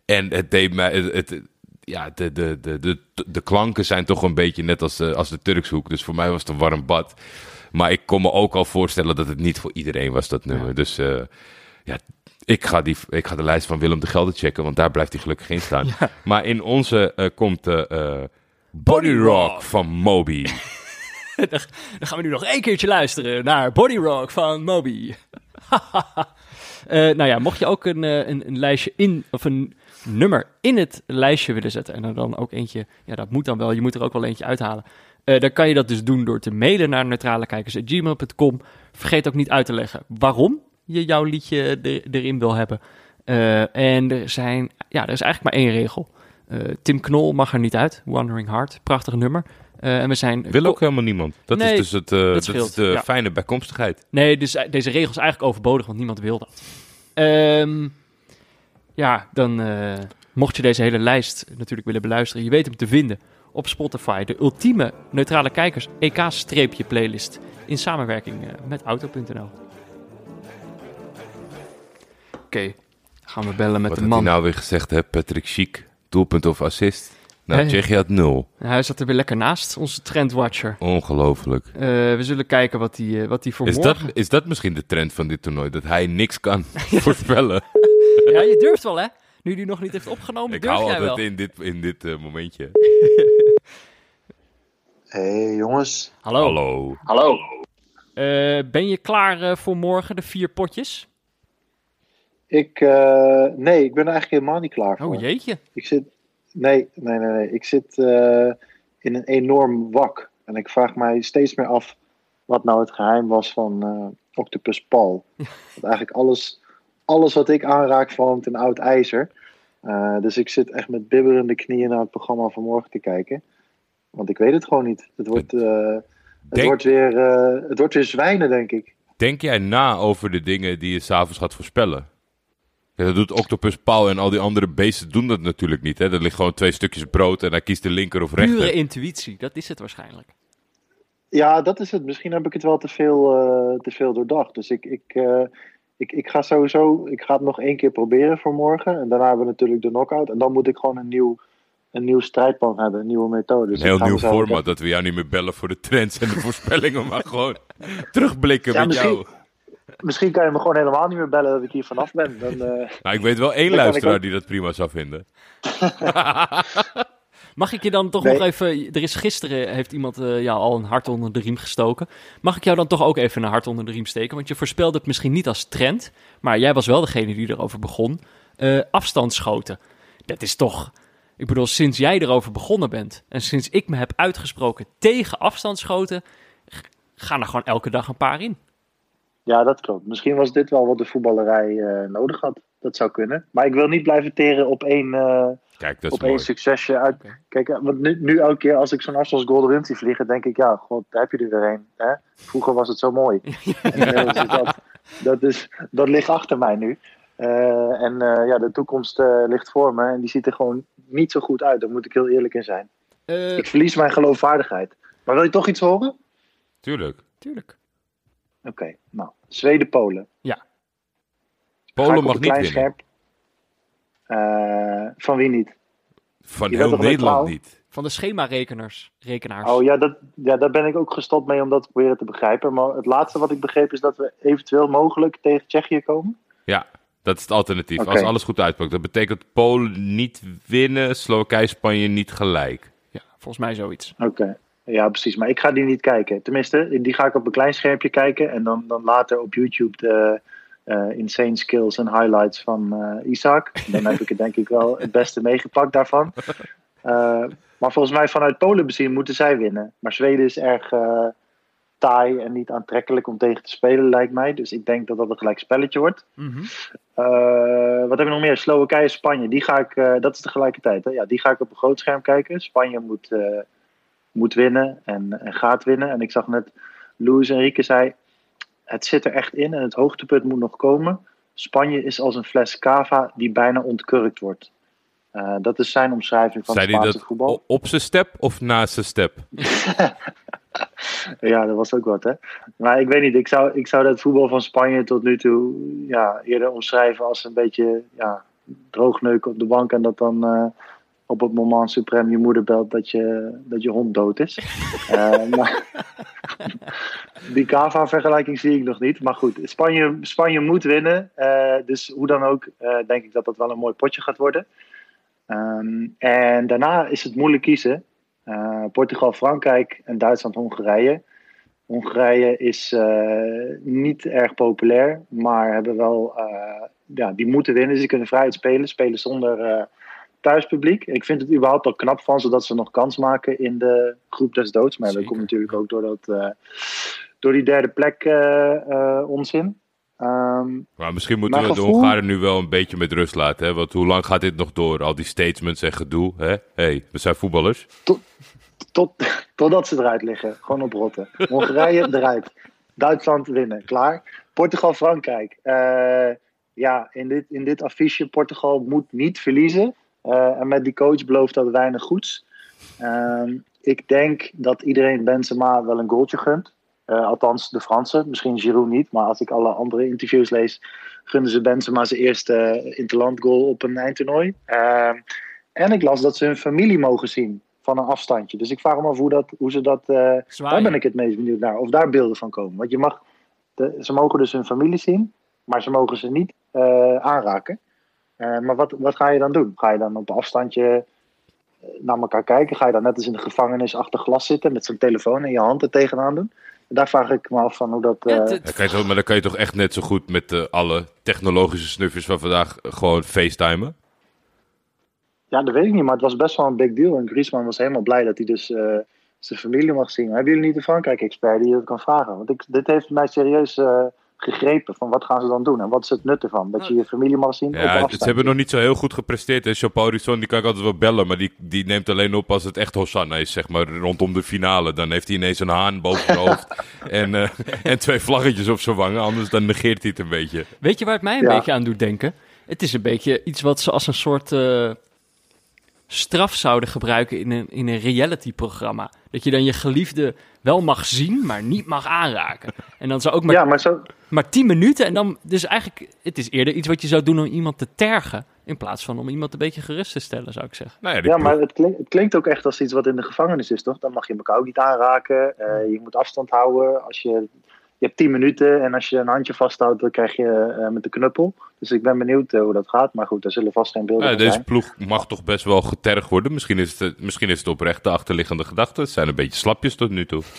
En het deed mij, het, het- ja, de, de, de, de, de klanken zijn toch een beetje net als de, als de Turkshoek. Dus voor mij was het een warm bad. Maar ik kon me ook al voorstellen dat het niet voor iedereen was, dat nummer. Dus eh, ja, ik ga, die, ik ga de lijst van Willem de Gelder checken, want daar blijft hij gelukkig in staan. [LAUGHS] Maar in onze eh, komt eh, Body Rock van Moby. [LAUGHS] Dan gaan we nu nog één keertje luisteren naar Body Rock van Moby. [LAUGHS] Nou ja, mocht je ook een, een, een lijstje in, of een nummer in het lijstje willen zetten. En er dan ook eentje, ja, dat moet dan wel, je moet er ook wel eentje uithalen. Eh, dan kan je dat dus doen door te mailen naar neutralekijkers.gmail.com. Vergeet ook niet uit te leggen waarom je jouw liedje er, erin wil hebben. Eh, en er, zijn, ja, er is eigenlijk maar één regel. Eh, Tim Knol mag er niet uit. Wandering Heart, prachtig nummer. Eh, en we zijn... Wil ook helemaal niemand. Dat Nee, is dus het, dat is de ja. fijne bijkomstigheid. Nee, dus deze regel is eigenlijk overbodig, want niemand wil dat. Ehm, ja, dan eh, mocht je deze hele lijst natuurlijk willen beluisteren, je weet hem te vinden op Spotify. De ultieme neutrale kijkers EK-playlist in samenwerking eh, met Auto.nl. Oké, gaan we bellen met Wat de man. hij nou weer gezegd, hè? Patrick Schiek, doelpunt of assist? Nou, Hey. Tsjechië had nul. Hij zat er weer lekker naast, onze trendwatcher. Ongelooflijk. Eh, we zullen kijken wat hij wat hij voor Is dat, is dat misschien de trend van dit toernooi? Dat hij niks kan [LAUGHS] voorspellen? [LAUGHS] [LAUGHS] Ja, je durft wel, hè? Nu hij nog niet heeft opgenomen, Ik durf hou jij altijd wel. in dit, in dit eh, momentje. [LAUGHS] hey, jongens. Hallo. Hallo. Hallo. Eh, ben je klaar eh, voor morgen, de vier potjes? Ik, eh, nee, ik ben er eigenlijk helemaal niet klaar voor. Oh jeetje. Ik zit, nee, nee, nee, nee. Ik zit eh, in een enorm wak. En ik vraag mij steeds meer af wat nou het geheim was van eh, Octopus Paul. [LAUGHS] Want eigenlijk alles, alles wat ik aanraak vormt een oud ijzer. Eh, dus ik zit echt met bibberende knieën naar het programma van morgen te kijken. Want ik weet het gewoon niet. Het wordt, eh, het Denk- wordt, weer, eh, het wordt weer zwijnen, denk ik. Denk jij na over de dingen die je s'avonds gaat voorspellen? Ja, dat doet Octopus Paul en al die andere beesten doen dat natuurlijk niet. Hè? Dat ligt gewoon twee stukjes brood en hij kiest de linker of rechter. Pure intuïtie, dat is het waarschijnlijk. Ja, dat is het. Misschien heb ik het wel te veel, eh, te veel doordacht. Dus ik, ik, eh, ik, ik ga sowieso, ik ga het nog één keer proberen voor morgen. En daarna hebben we natuurlijk de knockout. En dan moet ik gewoon een nieuw, een nieuw strijdplan hebben, een nieuwe methode. Dus Een heel ik ga nieuw format, echt- dat we jou niet meer bellen voor de trends en de voorspellingen, maar gewoon [LAUGHS] terugblikken Ja, met misschien- jou. Misschien kan je me gewoon helemaal niet meer bellen dat ik hier vanaf ben. Dan, eh, Nou, ik weet wel één luisteraar ook. die dat prima zou vinden. [LAUGHS] Mag ik je dan toch Nee. nog even... Er is gisteren, heeft iemand eh, ja, al een hart onder de riem gestoken. Mag ik jou dan toch ook even een hart onder de riem steken? Want je voorspelde het misschien niet als trend. Maar jij was wel degene die erover begon. Eh afstandsschoten. Dat is toch... Ik bedoel, sinds jij erover begonnen bent... en sinds ik me heb uitgesproken tegen afstandsschoten... gaan er gewoon elke dag een paar in. ja, dat klopt. Misschien was dit wel wat de voetballerij eh, nodig had. Dat zou kunnen. Maar ik wil niet blijven teren op één, Kijk, dat is op één mooi. succesje uit. Kijk, eh, want nu, nu elke keer als ik zo'n afstandsgoal erin zie vliegen, denk ik, ja, god, daar heb je er weer een. Hè? Vroeger was het zo mooi. [LAUGHS] En inmiddels is dat, dat, is, dat ligt achter mij nu. Eh, en eh, ja, de toekomst eh, ligt voor me en die ziet er gewoon niet zo goed uit. Daar moet ik heel eerlijk in zijn. Eh, Ik verlies mijn geloofwaardigheid. Maar wil je toch iets horen? Tuurlijk. tuurlijk. Oké, nou, Zweden-Polen. Ga Polen mag niet winnen. scherp. Eh, van wie niet? Van Je heel Nederland niet. Van de schemarekenaars, rekenaars. Oh ja, dat, ja, daar ben ik ook gestopt mee om dat te proberen te begrijpen. Maar het laatste wat ik begreep is dat we eventueel mogelijk tegen Tsjechië komen. Ja, dat is het alternatief. Als alles goed uitpakt. Dat betekent Polen niet winnen, Slowakije, Spanje niet gelijk. Ja, volgens mij zoiets. Oké. Ja, precies. Maar ik ga die niet kijken. Tenminste, die ga ik op een klein schermpje kijken. En dan, dan later op YouTube de eh, insane skills en highlights van eh Isaac. Dan heb ik het denk ik wel het beste meegepakt daarvan. [LAUGHS] Eh, maar volgens mij vanuit Polen bezien moeten zij winnen. Maar Zweden is erg taai en niet aantrekkelijk om tegen te spelen, lijkt mij. Dus ik denk dat dat een gelijk spelletje wordt. Mhm. Wat heb ik nog meer? Slowakije, Spanje. Die ga ik, dat is tegelijkertijd. Hè? Ja, die ga ik op een groot scherm kijken. Spanje moet, moet winnen en, en gaat winnen. En ik zag net, Luis Enrique zei, het zit er echt in en het hoogtepunt moet nog komen. Spanje is als een fles cava die bijna ontkurkt wordt. Eh, dat is zijn omschrijving van Zei Spaanse dat voetbal. op zijn step of naast zijn step? [LAUGHS] Ja, dat was ook wat, hè. Maar ik weet niet, ik zou, ik zou dat voetbal van Spanje tot nu toe ja, eerder omschrijven als een beetje ja, droogneuken op de bank. En dat dan eh, op het moment suprem je moeder belt dat je, dat je hond dood is. [LAUGHS] Eh, maar [LAUGHS] die Cava-vergelijking zie ik nog niet. Maar goed, Spanje, Spanje moet winnen. Eh, dus hoe dan ook, eh, denk ik dat dat wel een mooi potje gaat worden. Ehm, en daarna is het moeilijk kiezen. Portugal, Frankrijk en Duitsland, Hongarije. Hongarije is niet erg populair, maar hebben wel, ja, die moeten winnen. Ze kunnen vrijheid spelen, spelen zonder thuispubliek. Ik vind het überhaupt al knap van ze dat ze nog kans maken in de groep des doods. Maar dat komt natuurlijk ook door, dat, eh, door die derde plek eh, onzin. Ehm, Maar misschien moeten we de Hongaren nu wel een beetje met rust laten. Hè? Want hoe lang gaat dit nog door? Al die statements en gedoe. Hè? hey, we zijn voetballers. Tot, [LAUGHS] totdat ze eruit liggen. Gewoon op rotten. Hongarije [LAUGHS] eruit. Duitsland winnen. Klaar. Portugal, Frankrijk. Eh, ja, in dit, in dit affiche, Portugal moet niet verliezen. Eh, en met die coach belooft dat weinig goeds. Ehm, ik denk dat iedereen Benzema wel een goaltje gunt. Eh, althans, de Fransen. Misschien Giroud niet. Maar als ik alle andere interviews lees, gunnen ze Benzema zijn eerste eh, interland goal op een eindtoernooi. Ehm, en ik las dat ze hun familie mogen zien van een afstandje. Dus ik vraag me af hoe, dat, hoe ze dat... eh, daar ben ik het meest benieuwd naar. Of daar beelden van komen. Want je mag... De, ze mogen dus hun familie zien. Maar ze mogen ze niet aanraken. Eh, maar wat, wat ga je dan doen? Ga je dan op een afstandje eh, naar elkaar kijken? Ga je dan net als in de gevangenis achter glas zitten met zo'n telefoon in je hand er tegenaan doen? Daar vraag ik me af van hoe dat. Ja, eh, het- Dan kan je toch, maar dan kan je toch echt net zo goed met eh, alle technologische snufjes van vandaag gewoon facetimen? ja, dat weet ik niet, maar het was best wel een big deal. En Griezmann was helemaal blij dat hij dus eh, zijn familie mag zien. Hebben jullie niet een Frankrijk-expert die dat kan vragen? Want ik, dit heeft mij serieus eh, gegrepen. Van wat gaan ze dan doen? En wat is het nut ervan? Dat je je familie mag zien Ja, ze hebben nog niet zo heel goed gepresteerd. En Chapeau Risson, die kan ik altijd wel bellen. Maar die, die neemt alleen op als het echt Hosanna is, zeg maar, rondom de finale. Dan heeft hij ineens een haan boven zijn hoofd. [LAUGHS] en, eh, en twee vlaggetjes op zijn wangen. Anders dan negeert hij het een beetje. Weet je waar het mij een Ja. beetje aan doet denken? Het is een beetje iets wat ze als een soort eh, straf zouden gebruiken in een, in een reality-programma. Dat je dan je geliefde wel mag zien, maar niet mag aanraken. En dan zou ook maar, Ja, maar zo, maar 10 minuten. En dan, dus eigenlijk, het is eerder iets wat je zou doen om iemand te tergen. In plaats van om iemand een beetje gerust te stellen, zou ik zeggen. Nou ja, maar het klinkt, het klinkt ook echt als iets wat in de gevangenis is, toch? Dan mag je elkaar ook niet aanraken. eh, je moet afstand houden. Als je, je hebt 10 minuten en als je een handje vasthoudt, dan krijg je eh, met de knuppel. Dus ik ben benieuwd eh, hoe dat gaat. Maar goed, er zullen vast geen beelden Ja, deze zijn. ploeg mag toch best wel getergd worden. Misschien is het, misschien is het oprecht de achterliggende gedachte. Het zijn een beetje slapjes tot nu toe. [LAUGHS]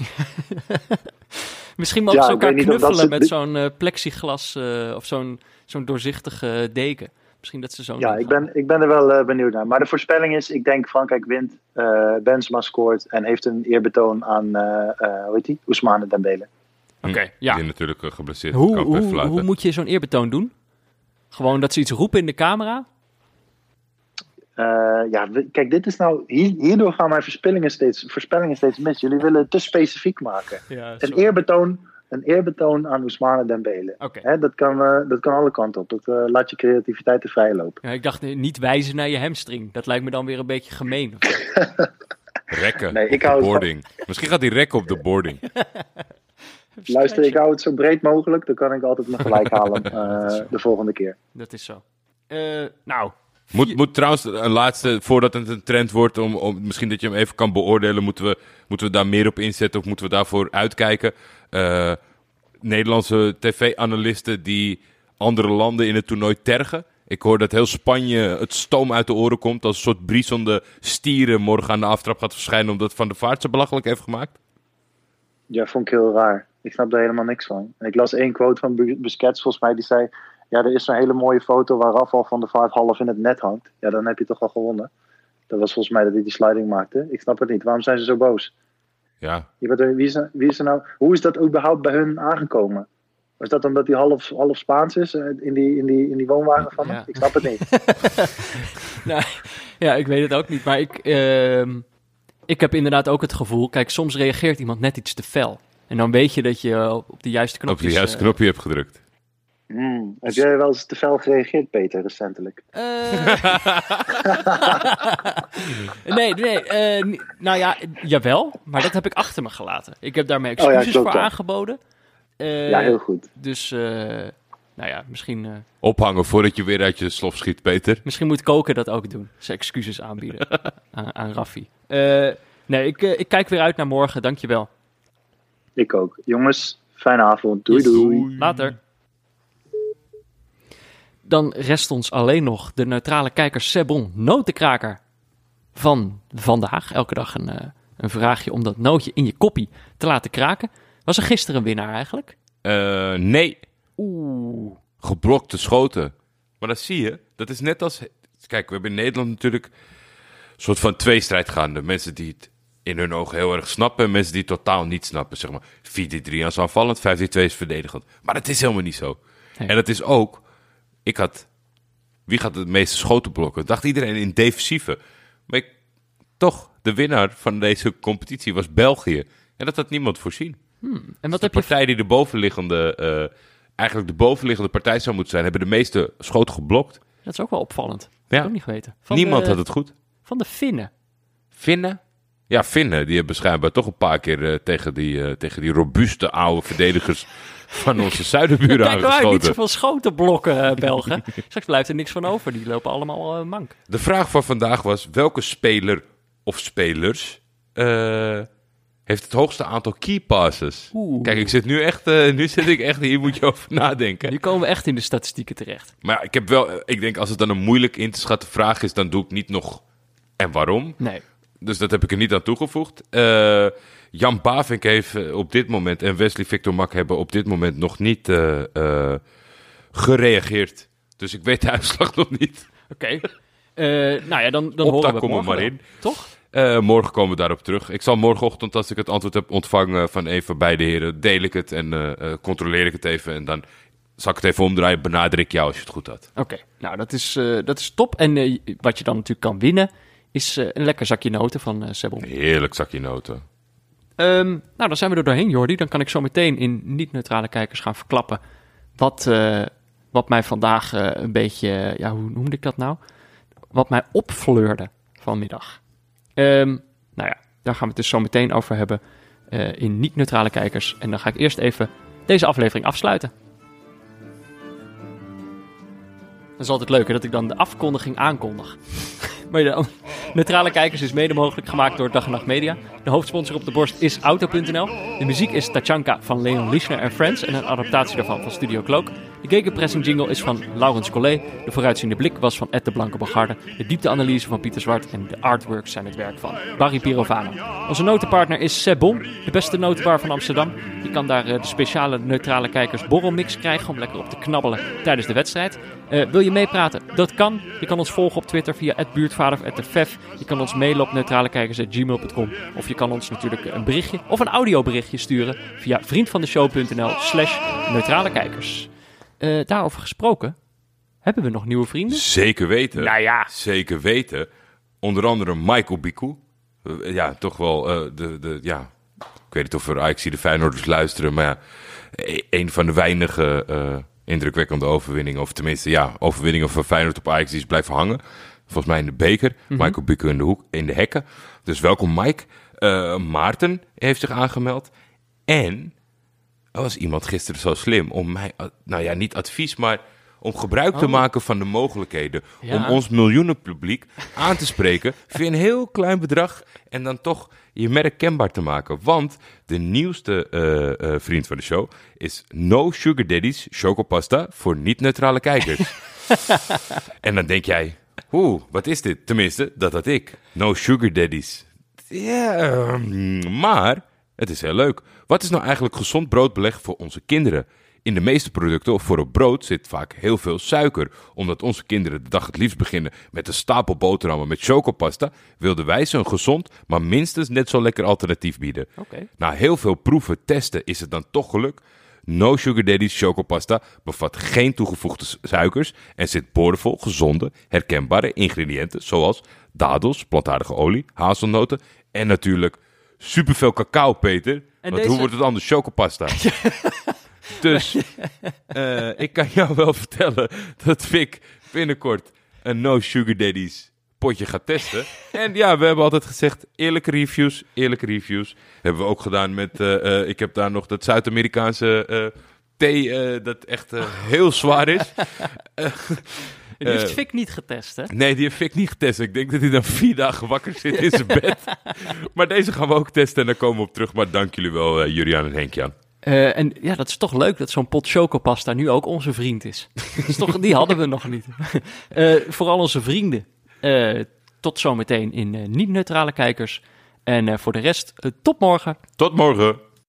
Misschien mogen Ja, ze elkaar knuffelen ze- met zo'n eh, plexiglas eh, of zo'n zo'n doorzichtige deken. Misschien dat ze zo'n... Ja, ik ben, ik ben er wel eh, benieuwd naar. Maar de voorspelling is, ik denk Frankrijk wint, eh Benzema scoort en heeft een eerbetoon aan, eh eh hoe heet die? Ousmane Dembele. Oké, ja. Die natuurlijk uh, geblesseerd Hoe, kan even hoe, fluiten. hoe moet je zo'n eerbetoon doen? Gewoon dat ze iets roepen in de camera? Eh, ja, kijk, dit is nou, hier, hierdoor gaan mijn voorspellingen steeds, voorspellingen steeds mis. Jullie willen het te specifiek maken. Ja, Een eerbetoon, een eerbetoon aan Ousmane Dembele. Oké. Hè, dat, kan, eh, dat kan alle kanten op. Dat eh, laat je creativiteit te vrij lopen. Ja, ik dacht eh, niet wijzen naar je hamstring. Dat lijkt me dan weer een beetje gemeen. [LAUGHS] Rekken Nee, op ik de hou het boarding. Misschien gaat hij rekken op de boarding. [LAUGHS] Luister, ik hou het zo breed mogelijk. Dan kan ik altijd me gelijk [LAUGHS] halen eh, de volgende keer. Dat is zo. Eh, nou, Moet, moet trouwens een laatste, voordat het een trend wordt, om, om, misschien dat je hem even kan beoordelen, moeten we, moeten we daar meer op inzetten of moeten we daarvoor uitkijken? Eh, Nederlandse tv-analisten die andere landen in het toernooi tergen. Ik hoor dat heel Spanje het stoom uit de oren komt als een soort briesende stieren morgen aan de aftrap gaat verschijnen omdat Van der Vaart ze belachelijk heeft gemaakt. Ja, vond ik heel raar. Ik snap daar helemaal niks van. En ik las één quote van Bu- Busquets, volgens mij, die zei... Ja, er is zo'n hele mooie foto waar Rafal van der Vaart half in het net hangt. Ja, dan heb je toch al gewonnen. Dat was volgens mij dat hij die sliding maakte. Ik snap het niet. Waarom zijn ze zo boos? Ja, Je bent wie, is er, wie is er nou... Hoe is dat überhaupt bij hun aangekomen? Was dat omdat hij half, half Spaans is eh, in die, in, die, in die woonwagen van hem? Ja. Ik snap het niet. [LAUGHS] nou, ja, ik weet het ook niet. Maar ik, ehm, ik heb inderdaad ook het gevoel... Kijk, soms reageert iemand net iets te fel. En dan weet je dat je op de juiste op knopjes... de juiste eh, knopje hebt gedrukt. Hmm. Heb jij wel eens te fel gereageerd, Peter, recentelijk? Eh. [LAUGHS] nee, nee. eh, nou ja, jawel. Maar dat heb ik achter me gelaten. Ik heb daar mijn Oh ja, excuses voor aangeboden. Eh, ja, heel goed. Dus, eh, nou ja, misschien, eh, Ophangen voordat je weer uit je slof schiet, Peter. misschien moet Koken dat ook doen. Zijn excuses aanbieden [LAUGHS] aan, aan Raffi. Eh, nee, ik, ik kijk weer uit naar morgen. Dankjewel. Ik ook. Jongens, fijne avond. Doei, Yes. doei. Later. Dan rest ons alleen nog de neutrale kijker Sebon Notenkraker van vandaag. Elke dag een, eh, een vraagje om dat nootje in je koppie te laten kraken. Was er gisteren een winnaar eigenlijk? Eh, nee, Oeh. geblokte schoten. Maar dat zie je, dat is net als... Kijk, we hebben in Nederland natuurlijk een soort van tweestrijd gaande. Mensen die het in hun ogen heel erg snappen en mensen die totaal niet snappen. Zeg maar 4-3 als aanvallend, 5-3-2 is verdedigend. Maar dat is helemaal niet zo. Nee. En dat is ook... Ik had... Wie gaat het meeste schoten blokken? Dacht iedereen in defensieve. Maar ik, toch, de winnaar van deze competitie was België. En dat had niemand voorzien. En wat De heb je... partij die de bovenliggende, eh, eigenlijk de bovenliggende partij zou moeten zijn, hebben de meeste schoten geblokt. Dat is ook wel opvallend. Dat Ja. heb ik ook niet geweten. Van Niemand de, had het goed. Van de Finnen. Finnen? Ja, Finnen. Die hebben schijnbaar toch een paar keer eh, tegen, die, eh, tegen die robuuste oude verdedigers [LAUGHS] van onze zuidenburen Kijk nou uit, niet aangeschoten. zoveel schotenblokken, eh, Belgen. [LAUGHS] Straks blijft er niks van over. Die lopen allemaal mank. De vraag van vandaag was: welke speler of spelers heeft het hoogste aantal key passes? Oeh. Kijk, ik zit nu echt, nu zit ik echt, hier moet je over nadenken. Nu komen we echt in de statistieken terecht. Maar ja, ik heb wel, ik denk als het dan een moeilijk in te schatten vraag is, dan doe ik niet nog en waarom. Nee. Dus dat heb ik er niet aan toegevoegd. Eh, Jan Bavink heeft op dit moment en Wesley Victor Mak hebben op dit moment nog niet eh, eh, gereageerd. Dus ik weet de uitslag nog niet. Oké. Nou ja, dan, dan horen we het komen maar in. Toch? Morgen komen we daarop terug. Ik zal morgenochtend, als ik het antwoord heb ontvangen van een van beide heren, deel ik het en controleer ik het even. En dan zal ik het even omdraaien, benader ik jou als je het goed had. Oké. Nou, dat is, dat is top. En wat je dan natuurlijk kan winnen, is eh, een lekker zakje noten van eh Sebel. Heerlijk zakje noten. Ehm, nou, dan zijn we er doorheen, Jordi. Dan kan ik zo meteen in niet-neutrale kijkers gaan verklappen wat, eh, wat mij vandaag een beetje, ja, hoe noemde ik dat nou? Wat mij opfleurde vanmiddag. Ehm, nou ja, daar gaan we het dus zo meteen over hebben in niet-neutrale kijkers. En dan ga ik eerst even deze aflevering afsluiten. Dat is altijd leuk, hè, dat ik dan de afkondiging aankondig. [LAUGHS] Maar de neutrale kijkers is mede mogelijk gemaakt door Dag en Nacht Media. De hoofdsponsor op de borst is Auto.nl. De muziek is Tachanka van Leon Lischner en Friends en een adaptatie daarvan van Studio Cloak. De gegenpressing jingle is van Laurens Collet. De vooruitziende blik was van Ed de Blanke Bogarde. De diepteanalyse van Pieter Zwart en de artworks zijn het werk van Barry Pirovano. Onze notenpartner is Sebon, de beste notenbar van Amsterdam. Je kan daar eh, de speciale neutrale kijkers borrelmix krijgen om lekker op te knabbelen tijdens de wedstrijd. Eh, wil je meepraten? Dat kan. Je kan ons volgen op Twitter via buurtvader of. Je kan ons mailen op neutralekijkers@gmail.com of je kan ons natuurlijk een berichtje of een audioberichtje sturen via vriendvandeshow.nl/slash neutralekijkers. Eh, daarover gesproken, hebben we nog nieuwe vrienden? Zeker weten. Nou ja. Zeker weten. Onder andere Michael Biku. Eh, ja, toch wel de, de, ja... Ik weet niet of er Ajax de Feyenoorders luisteren, maar ja, e- een van de weinige indrukwekkende overwinningen, of tenminste, ja, overwinningen van Feyenoord op Ajax die is blijven hangen. Volgens mij in de beker. Michael Biku in de hoek, in de hekken. Dus welkom Mike. Eh, Maarten heeft zich aangemeld. En er was iemand gisteren zo slim om mij, eh, nou ja, niet advies, maar om gebruik te maken van de mogelijkheden. Ja. Om ons miljoenenpubliek aan te spreken [LAUGHS] via een heel klein bedrag en dan toch je merk kenbaar te maken. Want de nieuwste eh, eh, vriend van de show is No Sugar Daddy's Chocopasta voor niet-neutrale kijkers. [LAUGHS] en dan denk jij, oeh, wat is dit? Tenminste, dat had ik. No Sugar Daddy's. Ja, ehm, maar het is heel leuk. Wat is nou eigenlijk gezond broodbeleg voor onze kinderen? In de meeste producten of voor op brood zit vaak heel veel suiker. Omdat onze kinderen de dag het liefst beginnen met een stapel boterhammen met chocopasta, wilden wij ze een gezond, maar minstens net zo lekker alternatief bieden. Na heel veel proeven, testen is het dan toch gelukt. No Sugar Daddy's chocopasta bevat geen toegevoegde su- suikers en zit boordevol gezonde, herkenbare ingrediënten zoals dadels, plantaardige olie, hazelnoten en natuurlijk superveel cacao, Peter. En Want deze- hoe wordt het anders? Chocopasta. [LAUGHS] [LAUGHS] dus [LAUGHS] eh, ik kan jou wel vertellen dat Vic binnenkort een No Sugar Daddy's potje gaat testen. En ja, we hebben altijd gezegd eerlijke reviews, eerlijke reviews. Hebben we ook gedaan met, eh, eh, ik heb daar nog dat Zuid-Amerikaanse thee dat echt heel zwaar is. [LAUGHS] Die heeft Fik niet getest, hè? Nee, die heb ik niet getest. Ik denk dat hij dan vier dagen wakker zit in zijn bed. [LAUGHS] maar deze gaan we ook testen en daar komen we op terug. Maar dank jullie wel, Juriaan en Henkjan. Eh, en ja, dat is toch leuk dat zo'n pot chocopasta nu ook onze vriend is. Is toch, die hadden we nog niet. [LAUGHS] Eh, vooral onze vrienden. Eh, tot zometeen in niet-neutrale kijkers. En voor de rest, tot morgen. Tot morgen.